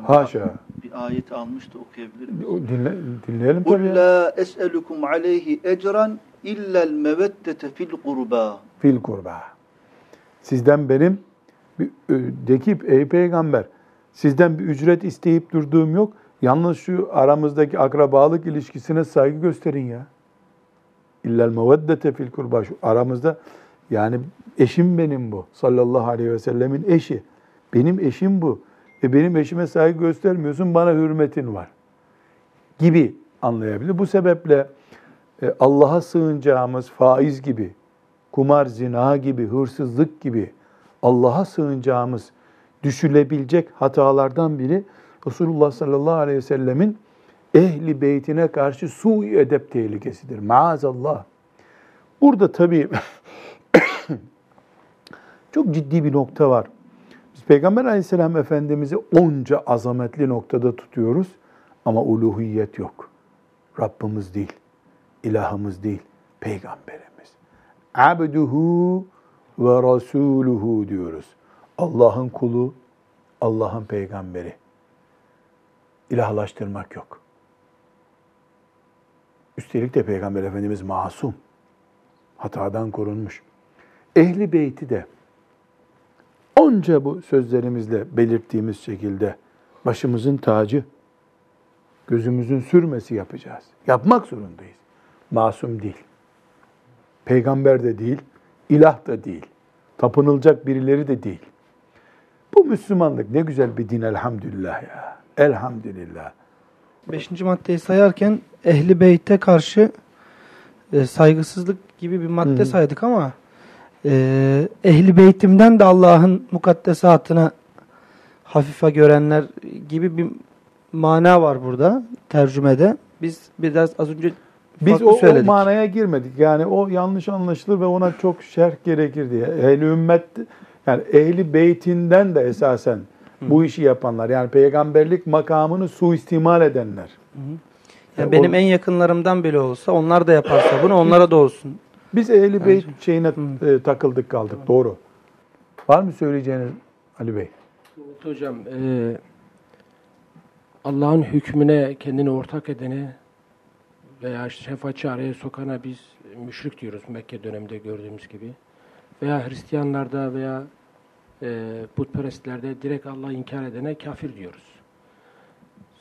Haşa. Bir ayet almış da okuyabilir miyim? Dinle, dinleyelim tabii. Kul la es'elukum aleyhi ecran illel meveddete fil kurba. Fil kurba. Sizden benim dekip ey peygamber sizden bir ücret isteyip durduğum yok. Yalnız şu aramızdaki akrabalık ilişkisine saygı gösterin ya. İllel meveddete fil kurba. Şu aramızda yani eşim benim bu. Sallallahu aleyhi ve sellemin eşi. Benim eşim bu. E benim eşime saygı göstermiyorsun, bana hürmetin var. Gibi anlayabilir. Bu sebeple Allah'a sığınacağımız faiz gibi, kumar, zina gibi, hırsızlık gibi Allah'a sığınacağımız düşülebilecek hatalardan biri Resulullah sallallahu aleyhi ve sellemin ehli beytine karşı su edep tehlikesidir. Maazallah. Burada tabii çok ciddi bir nokta var. Biz Peygamber aleyhisselam Efendimiz'i onca azametli noktada tutuyoruz ama uluhiyet yok. Rabbimiz değil, ilahımız değil, peygamberimiz. Abduhu ve rasuluhu diyoruz. Allah'ın kulu, Allah'ın peygamberi. İlahlaştırmak yok. Üstelik de Peygamber Efendimiz masum. Hatadan korunmuş. Ehli beyti de onca bu sözlerimizle belirttiğimiz şekilde başımızın tacı, gözümüzün sürmesi yapacağız. Yapmak zorundayız. Masum değil. Peygamber de değil, ilah da değil. Tapınılacak birileri de değil. Bu Müslümanlık ne güzel bir din elhamdülillah ya. Elhamdülillah. Beşinci maddeyi sayarken ehli beyte karşı e, saygısızlık gibi bir madde Hı. saydık ama e, ehli beytimden de Allah'ın mukaddesatına hafife görenler gibi bir mana var burada tercümede. Biz biraz az önce Biz o, o manaya girmedik. Yani o yanlış anlaşılır ve ona çok şerh gerekir diye. Ehli ümmet yani ehli beytinden de esasen bu işi yapanlar yani peygamberlik makamını suistimal edenler. Yani benim en yakınlarımdan bile olsa onlar da yaparsa bunu onlara da olsun. Biz ehli beyt Bence. şeyine e, takıldık kaldık. Doğru. Var mı söyleyeceğiniz Ali Bey? Evet hocam, e, Allah'ın hükmüne kendini ortak edene veya şefaatçi araya sokana biz müşrik diyoruz Mekke döneminde gördüğümüz gibi. Veya Hristiyanlarda veya e, putperestlerde direkt Allah'ı inkar edene kafir diyoruz.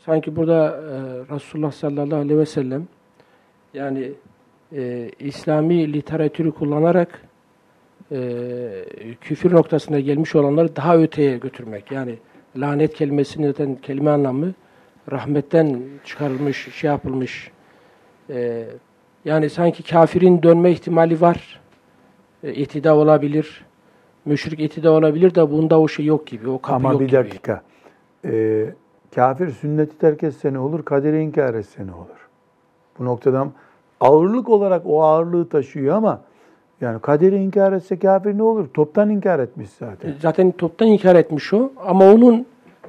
Sanki burada e, Resulullah sallallahu aleyhi ve sellem yani e, İslami literatürü kullanarak e, küfür noktasına gelmiş olanları daha öteye götürmek. Yani lanet kelimesinin kelime anlamı rahmetten çıkarılmış, şey yapılmış. E, yani sanki kafirin dönme ihtimali var. E, itida olabilir. Müşrik itida olabilir de bunda o şey yok gibi. O kapı Ama yok bir gibi. dakika. Ee, kafir sünneti terk etse ne olur? Kaderi inkar etse ne olur? Bu noktadan ağırlık olarak o ağırlığı taşıyor ama yani kaderi inkar etse kafir ne olur? Toptan inkar etmiş zaten. Zaten toptan inkar etmiş o ama onun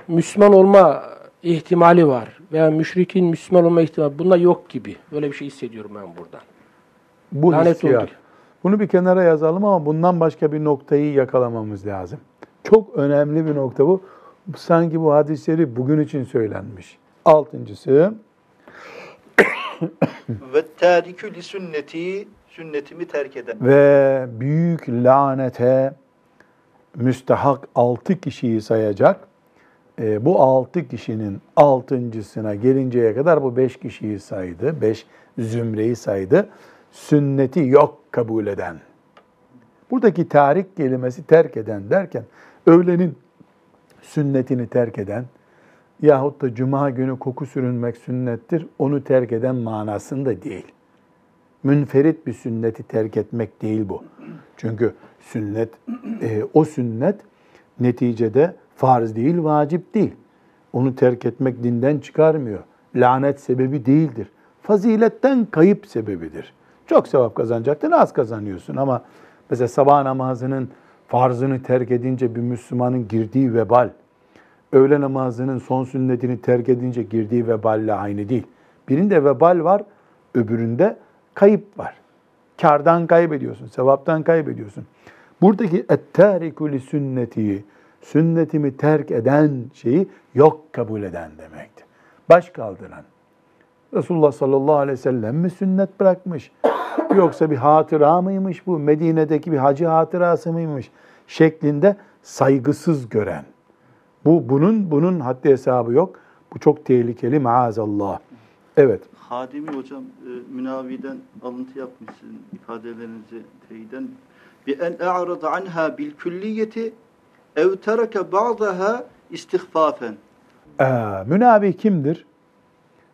Müslüman olma ihtimali var. Veya müşrikin Müslüman olma ihtimali. Bunda yok gibi. Böyle bir şey hissediyorum ben buradan. Bu Lanet hissiyat. oldu. Bunu bir kenara yazalım ama bundan başka bir noktayı yakalamamız lazım. Çok önemli bir nokta bu. Sanki bu hadisleri bugün için söylenmiş. Altıncısı, Ve tarikü li sünneti sünnetimi terk eden. ve büyük lanete müstahak altı kişiyi sayacak. E, bu altı kişinin altıncısına gelinceye kadar bu beş kişiyi saydı. Beş zümreyi saydı. Sünneti yok kabul eden. Buradaki tarik kelimesi terk eden derken öğlenin sünnetini terk eden yahut da cuma günü koku sürünmek sünnettir. Onu terk eden manasında değil münferit bir sünneti terk etmek değil bu. Çünkü sünnet, e, o sünnet neticede farz değil, vacip değil. Onu terk etmek dinden çıkarmıyor. Lanet sebebi değildir. Faziletten kayıp sebebidir. Çok sevap kazanacaktın, az kazanıyorsun ama mesela sabah namazının farzını terk edince bir Müslümanın girdiği vebal, öğle namazının son sünnetini terk edince girdiği veballe aynı değil. Birinde vebal var, öbüründe kayıp var. Kardan kaybediyorsun, sevaptan kaybediyorsun. Buradaki ettâriku li sünneti, sünnetimi terk eden şeyi yok kabul eden demektir. Baş kaldıran. Resulullah sallallahu aleyhi ve sellem mi sünnet bırakmış? Yoksa bir hatıra mıymış bu? Medine'deki bir hacı hatırası mıymış? Şeklinde saygısız gören. Bu bunun bunun haddi hesabı yok. Bu çok tehlikeli maazallah. Evet. Hadimi hocam e, Münavi'den alıntı yapmış sizin ifadelerinizi teyiden. Bi en a'rada anha bil külliyeti ev tereke ba'daha istihfafen. Ee, münavi kimdir?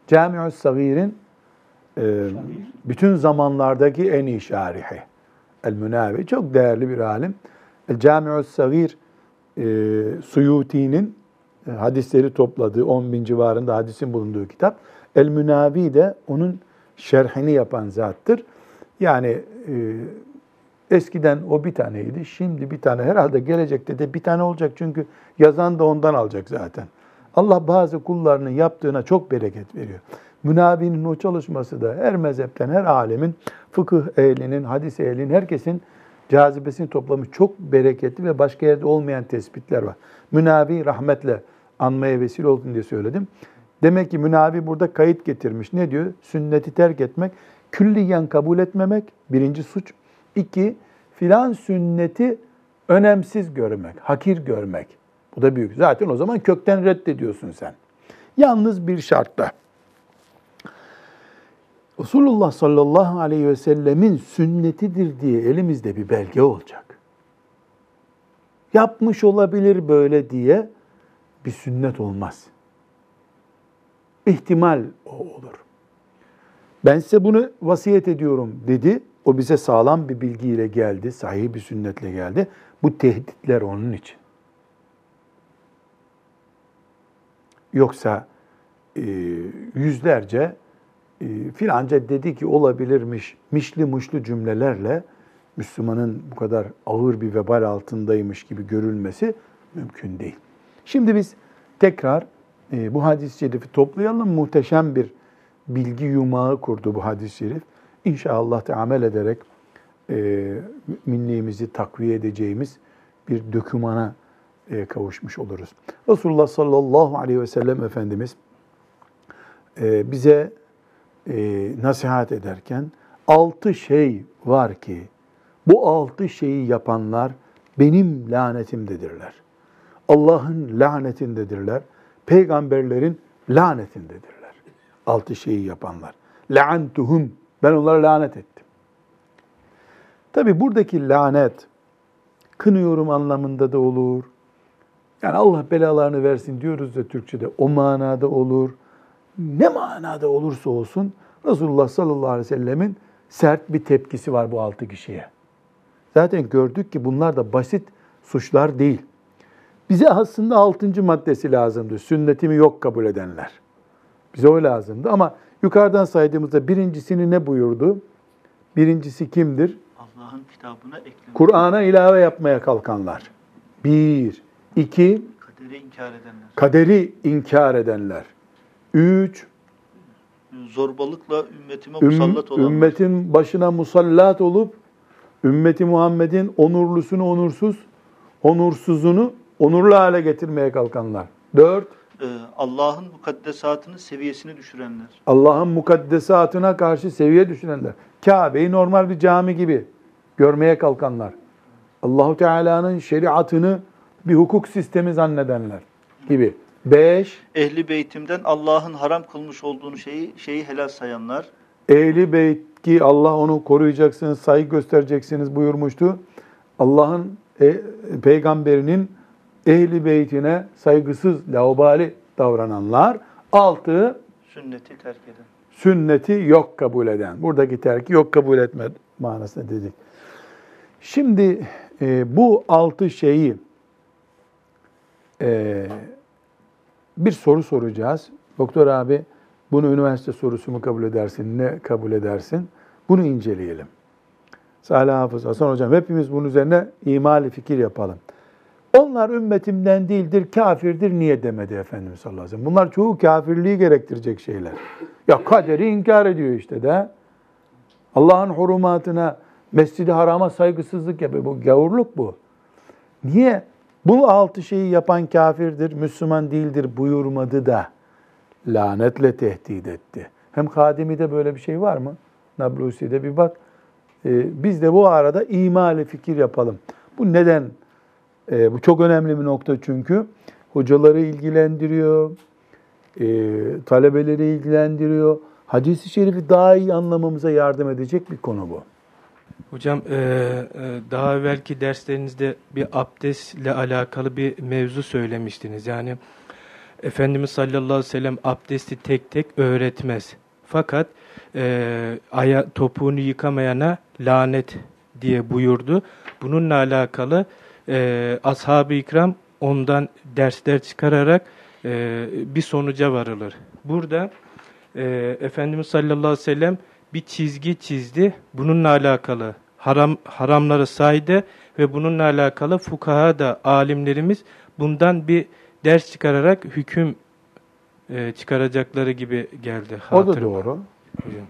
Camius Sagir'in e, bütün zamanlardaki en iyi şarihi. El Münavi çok değerli bir alim. El Camius Sagir e, Suyuti'nin e, hadisleri topladığı 10 bin civarında hadisin bulunduğu kitap. El Münavi de onun şerhini yapan zattır. Yani e, eskiden o bir taneydi, şimdi bir tane. Herhalde gelecekte de bir tane olacak çünkü yazan da ondan alacak zaten. Allah bazı kullarının yaptığına çok bereket veriyor. Münavinin o çalışması da her mezhepten, her alemin, fıkıh ehlinin, hadis ehlinin, herkesin cazibesini toplamış çok bereketli ve başka yerde olmayan tespitler var. Münavi rahmetle anmaya vesile oldun diye söyledim. Demek ki Münavi burada kayıt getirmiş. Ne diyor? Sünneti terk etmek, külliyen kabul etmemek birinci suç. İki, filan sünneti önemsiz görmek, hakir görmek. Bu da büyük. Zaten o zaman kökten reddediyorsun sen. Yalnız bir şartla. Resulullah sallallahu aleyhi ve sellemin sünnetidir diye elimizde bir belge olacak. Yapmış olabilir böyle diye bir sünnet olmaz. İhtimal o olur. Ben size bunu vasiyet ediyorum dedi. O bize sağlam bir bilgiyle geldi, sahih bir sünnetle geldi. Bu tehditler onun için. Yoksa e, yüzlerce e, filanca dedi ki olabilirmiş, mişli muşlu cümlelerle Müslümanın bu kadar ağır bir vebal altındaymış gibi görülmesi mümkün değil. Şimdi biz tekrar e, bu hadis-i şerifi toplayalım. Muhteşem bir bilgi yumağı kurdu bu hadis-i şerif. İnşallah da amel ederek e, müminliğimizi takviye edeceğimiz bir dökümana e, kavuşmuş oluruz. Resulullah sallallahu aleyhi ve sellem Efendimiz e, bize e, nasihat ederken altı şey var ki bu altı şeyi yapanlar benim lanetimdedirler. Allah'ın lanetindedirler. Peygamberlerin lanetindedirler. Altı şeyi yapanlar. La'antuhum. Ben onlara lanet ettim. Tabi buradaki lanet kınıyorum anlamında da olur. Yani Allah belalarını versin diyoruz da Türkçe'de o manada olur. Ne manada olursa olsun Resulullah sallallahu aleyhi ve sellemin sert bir tepkisi var bu altı kişiye. Zaten gördük ki bunlar da basit suçlar değil. Bize aslında altıncı maddesi lazımdı. Sünnetimi yok kabul edenler. Bize o lazımdı ama yukarıdan saydığımızda birincisini ne buyurdu? Birincisi kimdir? Allah'ın kitabına eklemek. Kur'an'a ilave yapmaya kalkanlar. Bir. iki Kaderi inkar edenler. Kaderi inkar edenler. Üç. Zorbalıkla ümmetime Üm, musallat olanlar. ümmetin başına musallat olup ümmeti Muhammed'in onurlusunu onursuz, onursuzunu onurlu hale getirmeye kalkanlar. Dört, Allah'ın mukaddesatının seviyesini düşürenler. Allah'ın mukaddesatına karşı seviye düşünenler. Kabe'yi normal bir cami gibi görmeye kalkanlar. Allahu Teala'nın şeriatını bir hukuk sistemi zannedenler gibi. Beş, Ehli beytimden Allah'ın haram kılmış olduğunu şeyi şeyi helal sayanlar. Ehli beyt ki Allah onu koruyacaksınız, saygı göstereceksiniz buyurmuştu. Allah'ın e, peygamberinin ehli beytine saygısız, laubali davrananlar. Altı, Sünneti terk eden. sünneti yok kabul eden. Buradaki terki yok kabul etme manasında dedik. Şimdi e, bu altı şeyi e, bir soru soracağız. Doktor abi bunu üniversite sorusu mu kabul edersin, ne kabul edersin? Bunu inceleyelim. Salih Hafız Hasan Hocam hepimiz bunun üzerine imali fikir yapalım. Onlar ümmetimden değildir, kafirdir niye demedi Efendimiz sallallahu aleyhi ve sellem. Bunlar çoğu kafirliği gerektirecek şeyler. Ya kaderi inkar ediyor işte de. Allah'ın hurumatına, mescidi harama saygısızlık yapıyor. Bu gavurluk bu. Niye? Bu altı şeyi yapan kafirdir, Müslüman değildir buyurmadı da lanetle tehdit etti. Hem Kadimi'de böyle bir şey var mı? Nablusi'de bir bak. Ee, biz de bu arada imali fikir yapalım. Bu neden? Ee, bu çok önemli bir nokta çünkü. Hocaları ilgilendiriyor, e, talebeleri ilgilendiriyor. hadisi şerifi daha iyi anlamamıza yardım edecek bir konu bu. Hocam e, e, daha evvelki derslerinizde bir abdestle alakalı bir mevzu söylemiştiniz. Yani Efendimiz sallallahu aleyhi ve sellem abdesti tek tek öğretmez. Fakat e, aya, topuğunu yıkamayana lanet diye buyurdu. Bununla alakalı e, ashab-ı ikram ondan dersler çıkararak e, bir sonuca varılır. Burada e, Efendimiz sallallahu aleyhi ve sellem bir çizgi çizdi. Bununla alakalı haram haramları saydı ve bununla alakalı fukaha da alimlerimiz bundan bir ders çıkararak hüküm e, çıkaracakları gibi geldi. O da hatırıma. doğru. Hocam.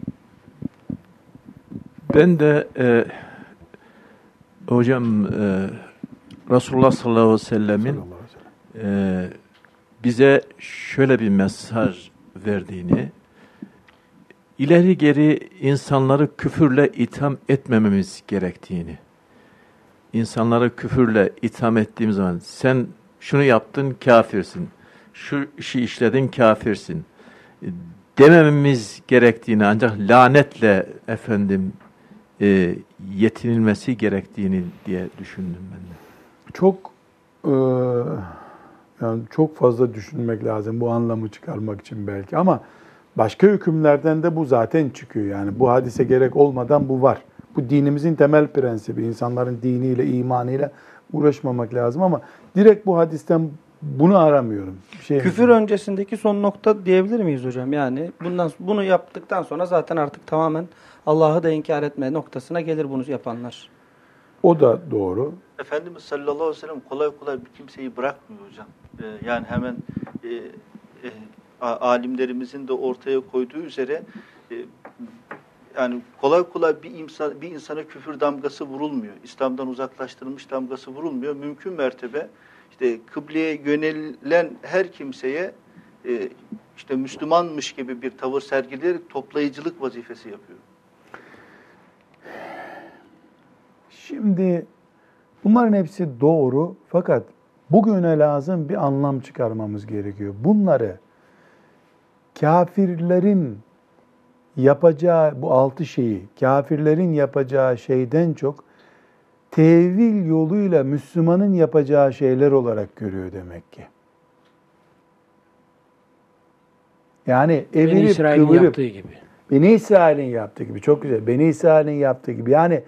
Ben de e, hocam e, Resulullah sallallahu aleyhi ve sellemin e, bize şöyle bir mesaj verdiğini, ileri geri insanları küfürle itham etmememiz gerektiğini, insanları küfürle itham ettiğimiz zaman sen şunu yaptın kafirsin, şu işi işledin kafirsin. E, demememiz gerektiğini ancak lanetle efendim e, yetinilmesi gerektiğini diye düşündüm ben de. Çok e, yani çok fazla düşünmek lazım bu anlamı çıkarmak için belki ama başka hükümlerden de bu zaten çıkıyor. Yani bu hadise gerek olmadan bu var. Bu dinimizin temel prensibi. İnsanların diniyle, imanıyla uğraşmamak lazım ama direkt bu hadisten bunu aramıyorum. Şey Küfür öncesindeki son nokta diyebilir miyiz hocam? Yani bundan bunu yaptıktan sonra zaten artık tamamen Allah'ı da inkar etme noktasına gelir bunu yapanlar. O da doğru. Efendimiz sallallahu aleyhi ve sellem kolay kolay bir kimseyi bırakmıyor hocam. Ee, yani hemen e, e, alimlerimizin de ortaya koyduğu üzere e, yani kolay kolay bir insan bir insana küfür damgası vurulmuyor. İslam'dan uzaklaştırılmış damgası vurulmuyor. Mümkün mertebe işte kıbleye yönelen her kimseye e, işte Müslümanmış gibi bir tavır sergileyerek toplayıcılık vazifesi yapıyor. Şimdi bunların hepsi doğru fakat bugüne lazım bir anlam çıkarmamız gerekiyor. Bunları kafirlerin yapacağı bu altı şeyi, kafirlerin yapacağı şeyden çok tevil yoluyla Müslümanın yapacağı şeyler olarak görüyor demek ki. Yani Beni evirip İsrail'in kıvırıp yaptığı gibi. Beni İsrail'in yaptığı gibi çok güzel. Beni İsrail'in yaptığı gibi. Yani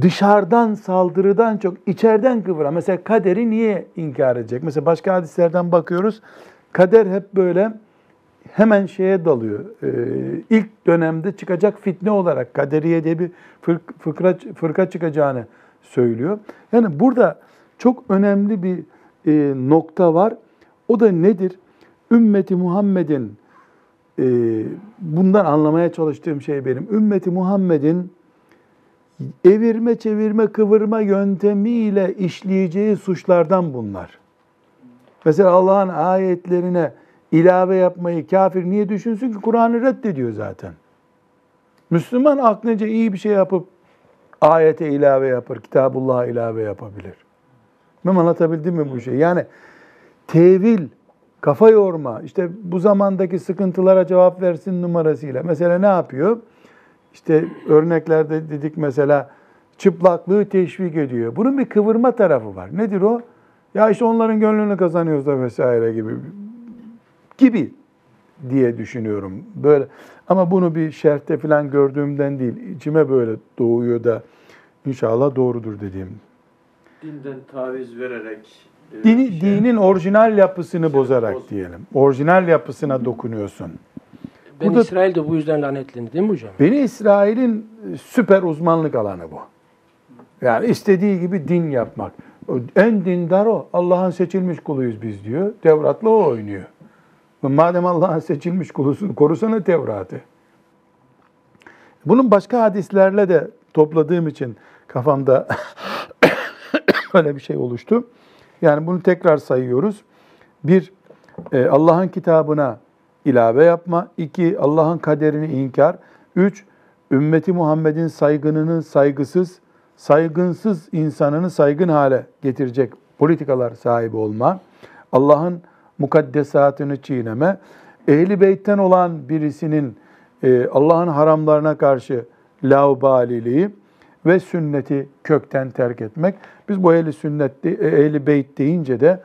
dışarıdan saldırıdan çok içeriden kıvıran. Mesela kaderi niye inkar edecek? Mesela başka hadislerden bakıyoruz. Kader hep böyle hemen şeye dalıyor. Ee, ilk dönemde çıkacak fitne olarak kaderiye diye bir fırk- fıkra, fırka çıkacağını söylüyor. Yani burada çok önemli bir e, nokta var. O da nedir? Ümmeti Muhammed'in e, bundan anlamaya çalıştığım şey benim. Ümmeti Muhammed'in evirme, çevirme, kıvırma yöntemiyle işleyeceği suçlardan bunlar. Mesela Allah'ın ayetlerine ilave yapmayı kafir niye düşünsün ki? Kur'an'ı reddediyor zaten. Müslüman aklınca iyi bir şey yapıp ayete ilave yapar, Kitabullah'a ilave yapabilir. Ben anlatabildim mi bu şeyi? Yani tevil, kafa yorma, işte bu zamandaki sıkıntılara cevap versin numarasıyla. Mesela ne yapıyor? İşte örneklerde dedik mesela çıplaklığı teşvik ediyor. Bunun bir kıvırma tarafı var. Nedir o? Ya işte onların gönlünü kazanıyoruz da vesaire gibi gibi diye düşünüyorum. Böyle ama bunu bir şerhte falan gördüğümden değil, içime böyle doğuyor da inşallah doğrudur dediğim. Dinden taviz vererek e, Dini, şey- dinin orijinal yapısını Şey, bozarak boz- diyelim. Orijinal yapısına dokunuyorsun. Ben Burada- İsrail de bu yüzden lanetlendi değil mi hocam? Beni İsrail'in süper uzmanlık alanı bu. Yani istediği gibi din yapmak. En dindar o. Allah'ın seçilmiş kuluyuz biz diyor. Tevrat'la o oynuyor. Madem Allah'ın seçilmiş kulusun korusana Tevrat'ı. Bunun başka hadislerle de topladığım için kafamda öyle bir şey oluştu. Yani bunu tekrar sayıyoruz. Bir, e, Allah'ın kitabına ilave yapma. İki, Allah'ın kaderini inkar. Üç, ümmeti Muhammed'in saygınını saygısız, saygınsız insanını saygın hale getirecek politikalar sahibi olma. Allah'ın mukaddesatını çiğneme Ehli beytten olan birisinin e, Allah'ın haramlarına karşı laubaliliği ve sünneti kökten terk etmek. Biz bu ehli sünnet, ehli beyt deyince de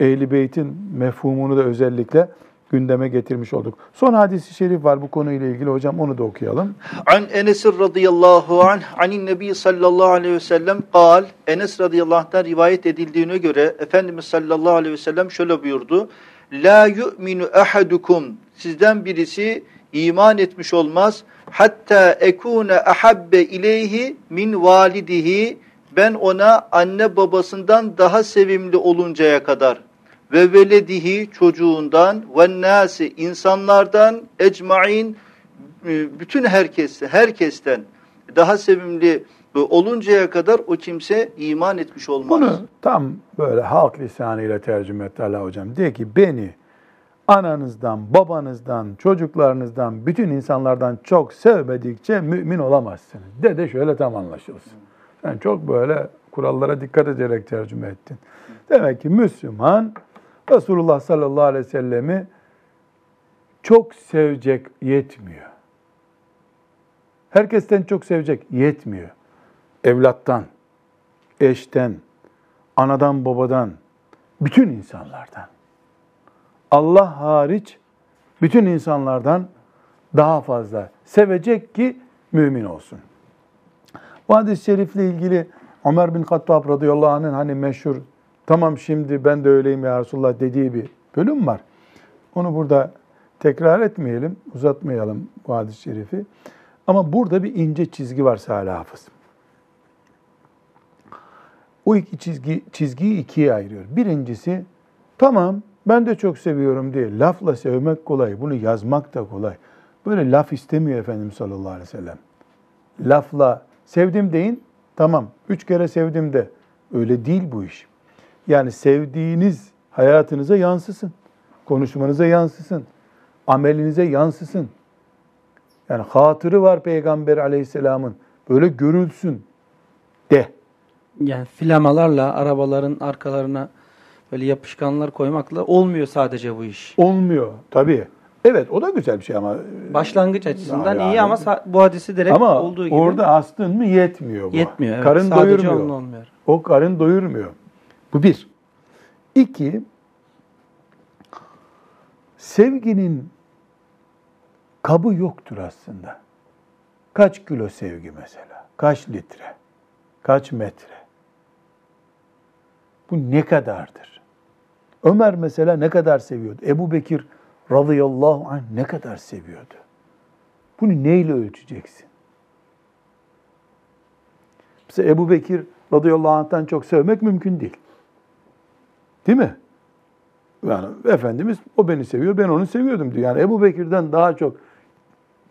ehli beytin mefhumunu da özellikle gündeme getirmiş olduk. Son hadisi şerif var bu konuyla ilgili hocam onu da okuyalım. An Enes radıyallahu anh anin Nebi sallallahu aleyhi ve sellem kal Enes radıyallahu anh'tan rivayet edildiğine göre Efendimiz sallallahu aleyhi ve sellem şöyle buyurdu. La yu'minu ahadukum sizden birisi iman etmiş olmaz hatta ekune ahabbe ileyhi min validihi ben ona anne babasından daha sevimli oluncaya kadar ve veledihi çocuğundan ve nasi insanlardan ecmain e, bütün herkes, herkesten daha sevimli oluncaya kadar o kimse iman etmiş olmaz. Bunu tam böyle halk lisanıyla tercüme etti Allah hocam. Diyor ki beni ananızdan, babanızdan, çocuklarınızdan, bütün insanlardan çok sevmedikçe mümin olamazsınız. De de şöyle tam anlaşılsın. Sen çok böyle kurallara dikkat ederek tercüme ettin. Demek ki Müslüman Resulullah sallallahu aleyhi ve sellemi çok sevecek yetmiyor. Herkesten çok sevecek yetmiyor. Evlattan, eşten, anadan babadan, bütün insanlardan. Allah hariç bütün insanlardan daha fazla sevecek ki mümin olsun. Bu hadis-i şerifle ilgili Ömer bin Hattab radıyallahu anh'ın hani meşhur tamam şimdi ben de öyleyim ya Resulullah dediği bir bölüm var. Onu burada tekrar etmeyelim, uzatmayalım bu hadis-i şerifi. Ama burada bir ince çizgi var Salih Hafız. O iki çizgi, çizgiyi ikiye ayırıyor. Birincisi, tamam ben de çok seviyorum diye lafla sevmek kolay, bunu yazmak da kolay. Böyle laf istemiyor Efendimiz sallallahu aleyhi ve sellem. Lafla sevdim deyin, tamam üç kere sevdim de öyle değil bu iş. Yani sevdiğiniz hayatınıza yansısın, konuşmanıza yansısın, amelinize yansısın. Yani hatırı var Peygamber aleyhisselamın, böyle görülsün de. Yani flamalarla arabaların arkalarına böyle yapışkanlar koymakla olmuyor sadece bu iş. Olmuyor tabii. Evet o da güzel bir şey ama. Başlangıç açısından Yani- iyi ama bu hadisi direkt ama olduğu gibi orada astın mı yetmiyor bu. yetmiyor. Evet. Karın sadece doyurmuyor. olmuyor. O karın doyurmuyor. Bu bir. İki, sevginin kabı yoktur aslında. Kaç kilo sevgi mesela? Kaç litre? Kaç metre? Bu ne kadardır? Ömer mesela ne kadar seviyordu? Ebu Bekir radıyallahu anh ne kadar seviyordu? Bunu neyle ölçeceksin? Mesela Ebu Bekir radıyallahu anh'tan çok sevmek mümkün değil. Değil mi? Yani Efendimiz o beni seviyor, ben onu seviyordum diyor. Yani Ebu Bekir'den daha çok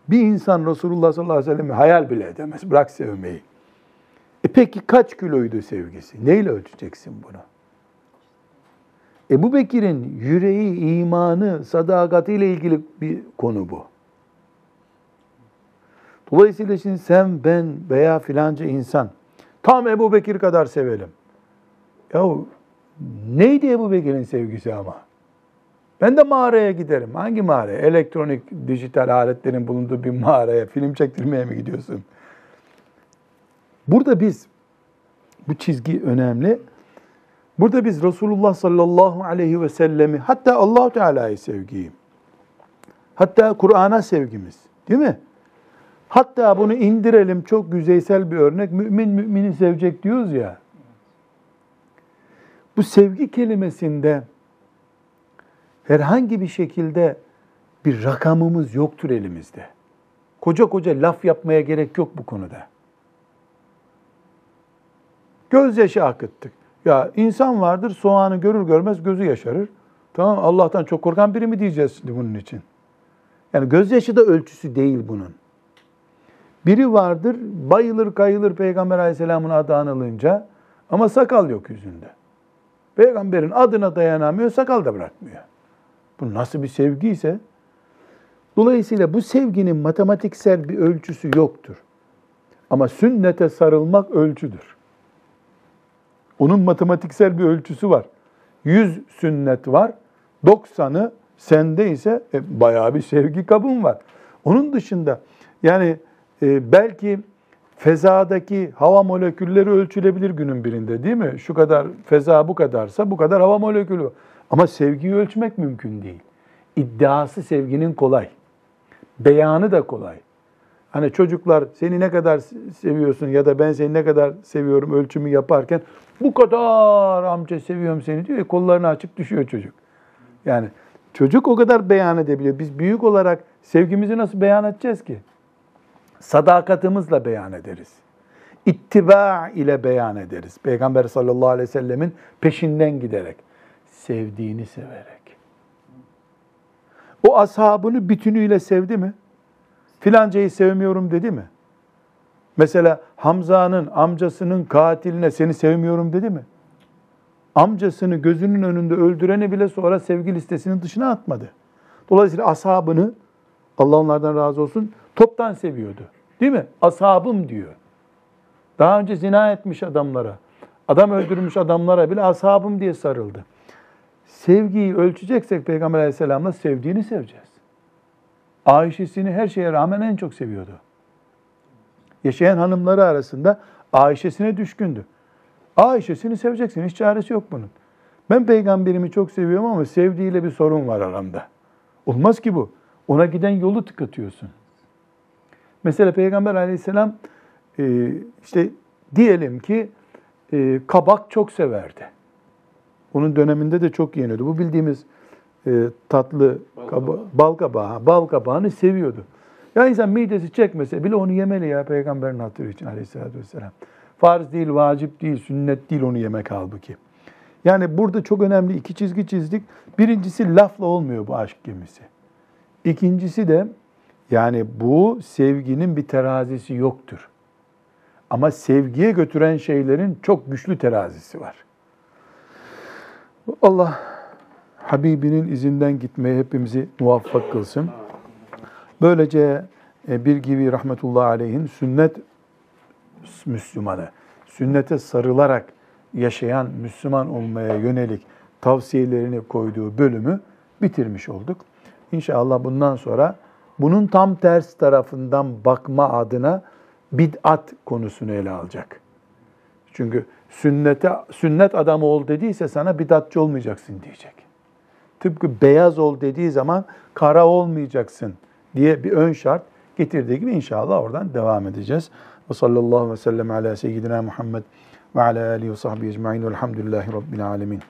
bir insan Resulullah sallallahu aleyhi ve sellem'i hayal bile edemez. Bırak sevmeyi. E peki kaç kiloydu sevgisi? Neyle ölçeceksin bunu? Ebu Bekir'in yüreği, imanı, sadakatiyle ilgili bir konu bu. Dolayısıyla şimdi sen, ben veya filanca insan tam Ebu Bekir kadar sevelim. Yahu neydi Ebu Bekir'in sevgisi ama? Ben de mağaraya giderim. Hangi mağaraya? Elektronik, dijital aletlerin bulunduğu bir mağaraya film çektirmeye mi gidiyorsun? Burada biz, bu çizgi önemli. Burada biz Resulullah sallallahu aleyhi ve sellemi, hatta Allahu Teala'yı sevgiyi, hatta Kur'an'a sevgimiz, değil mi? Hatta bunu indirelim çok yüzeysel bir örnek. Mümin mümini sevecek diyoruz ya. Bu sevgi kelimesinde herhangi bir şekilde bir rakamımız yoktur elimizde. Koca koca laf yapmaya gerek yok bu konuda. Gözyaşı akıttık. Ya insan vardır soğanı görür görmez gözü yaşarır. Tamam Allah'tan çok korkan biri mi diyeceğiz şimdi bunun için? Yani gözyaşı da ölçüsü değil bunun. Biri vardır bayılır kayılır Peygamber aleyhisselamın adı anılınca ama sakal yok yüzünde. Peygamberin adına dayanamıyor sakal da bırakmıyor. Bu nasıl bir sevgi ise dolayısıyla bu sevginin matematiksel bir ölçüsü yoktur. Ama sünnete sarılmak ölçüdür. Onun matematiksel bir ölçüsü var. 100 sünnet var. 90'ı Sende ise e, bayağı bir sevgi kabın var. Onun dışında yani e, belki fezadaki hava molekülleri ölçülebilir günün birinde değil mi? Şu kadar feza bu kadarsa bu kadar hava molekülü. Ama sevgiyi ölçmek mümkün değil. İddiası sevginin kolay. Beyanı da kolay. Hani çocuklar seni ne kadar seviyorsun ya da ben seni ne kadar seviyorum ölçümü yaparken bu kadar amca seviyorum seni diyor. E, kollarını açıp düşüyor çocuk. Yani çocuk o kadar beyan edebiliyor. Biz büyük olarak sevgimizi nasıl beyan edeceğiz ki? Sadakatimizle beyan ederiz. İttiba ile beyan ederiz. Peygamber sallallahu aleyhi ve sellemin peşinden giderek. Sevdiğini severek. O ashabını bütünüyle sevdi mi? Filancayı sevmiyorum dedi mi? Mesela Hamza'nın amcasının katiline seni sevmiyorum dedi mi? Amcasını gözünün önünde öldüreni bile sonra sevgi listesinin dışına atmadı. Dolayısıyla ashabını Allah onlardan razı olsun toptan seviyordu. Değil mi? Ashabım diyor. Daha önce zina etmiş adamlara, adam öldürmüş adamlara bile ashabım diye sarıldı. Sevgiyi ölçeceksek Peygamber aleyhisselamla sevdiğini seveceğiz. Ayşe'sini her şeye rağmen en çok seviyordu. Yaşayan hanımları arasında Ayşe'sine düşkündü. Ayşe'sini seveceksin. Hiç çaresi yok bunun. Ben peygamberimi çok seviyorum ama sevdiğiyle bir sorun var aramda. Olmaz ki bu. Ona giden yolu tıkatıyorsun. Mesela Peygamber aleyhisselam e, işte diyelim ki e, kabak çok severdi. Onun döneminde de çok yeniyordu. Bu bildiğimiz e, tatlı Bal kaba, kabağı. bal kabağı, bal kabağını seviyordu. Ya insan midesi çekmese bile onu yemeli ya peygamberin hatırı için aleyhissalatü vesselam. Farz değil, vacip değil, sünnet değil onu yemek halbuki. Yani burada çok önemli iki çizgi çizdik. Birincisi lafla olmuyor bu aşk gemisi. İkincisi de yani bu sevginin bir terazisi yoktur. Ama sevgiye götüren şeylerin çok güçlü terazisi var. Allah Habibinin izinden gitmeye hepimizi muvaffak kılsın. Böylece e, bir gibi rahmetullahi aleyhin sünnet Müslümanı, sünnete sarılarak yaşayan Müslüman olmaya yönelik tavsiyelerini koyduğu bölümü bitirmiş olduk. İnşallah bundan sonra bunun tam ters tarafından bakma adına bid'at konusunu ele alacak. Çünkü sünnete sünnet adamı ol dediyse sana bid'atçı olmayacaksın diyecek. Tıpkı beyaz ol dediği zaman kara olmayacaksın diye bir ön şart getirdiği gibi inşallah oradan devam edeceğiz. Ve sallallahu ve sellem ala seyyidina Muhammed ve ala alihi ve sahbihi ecma'in velhamdülillahi rabbil alemin.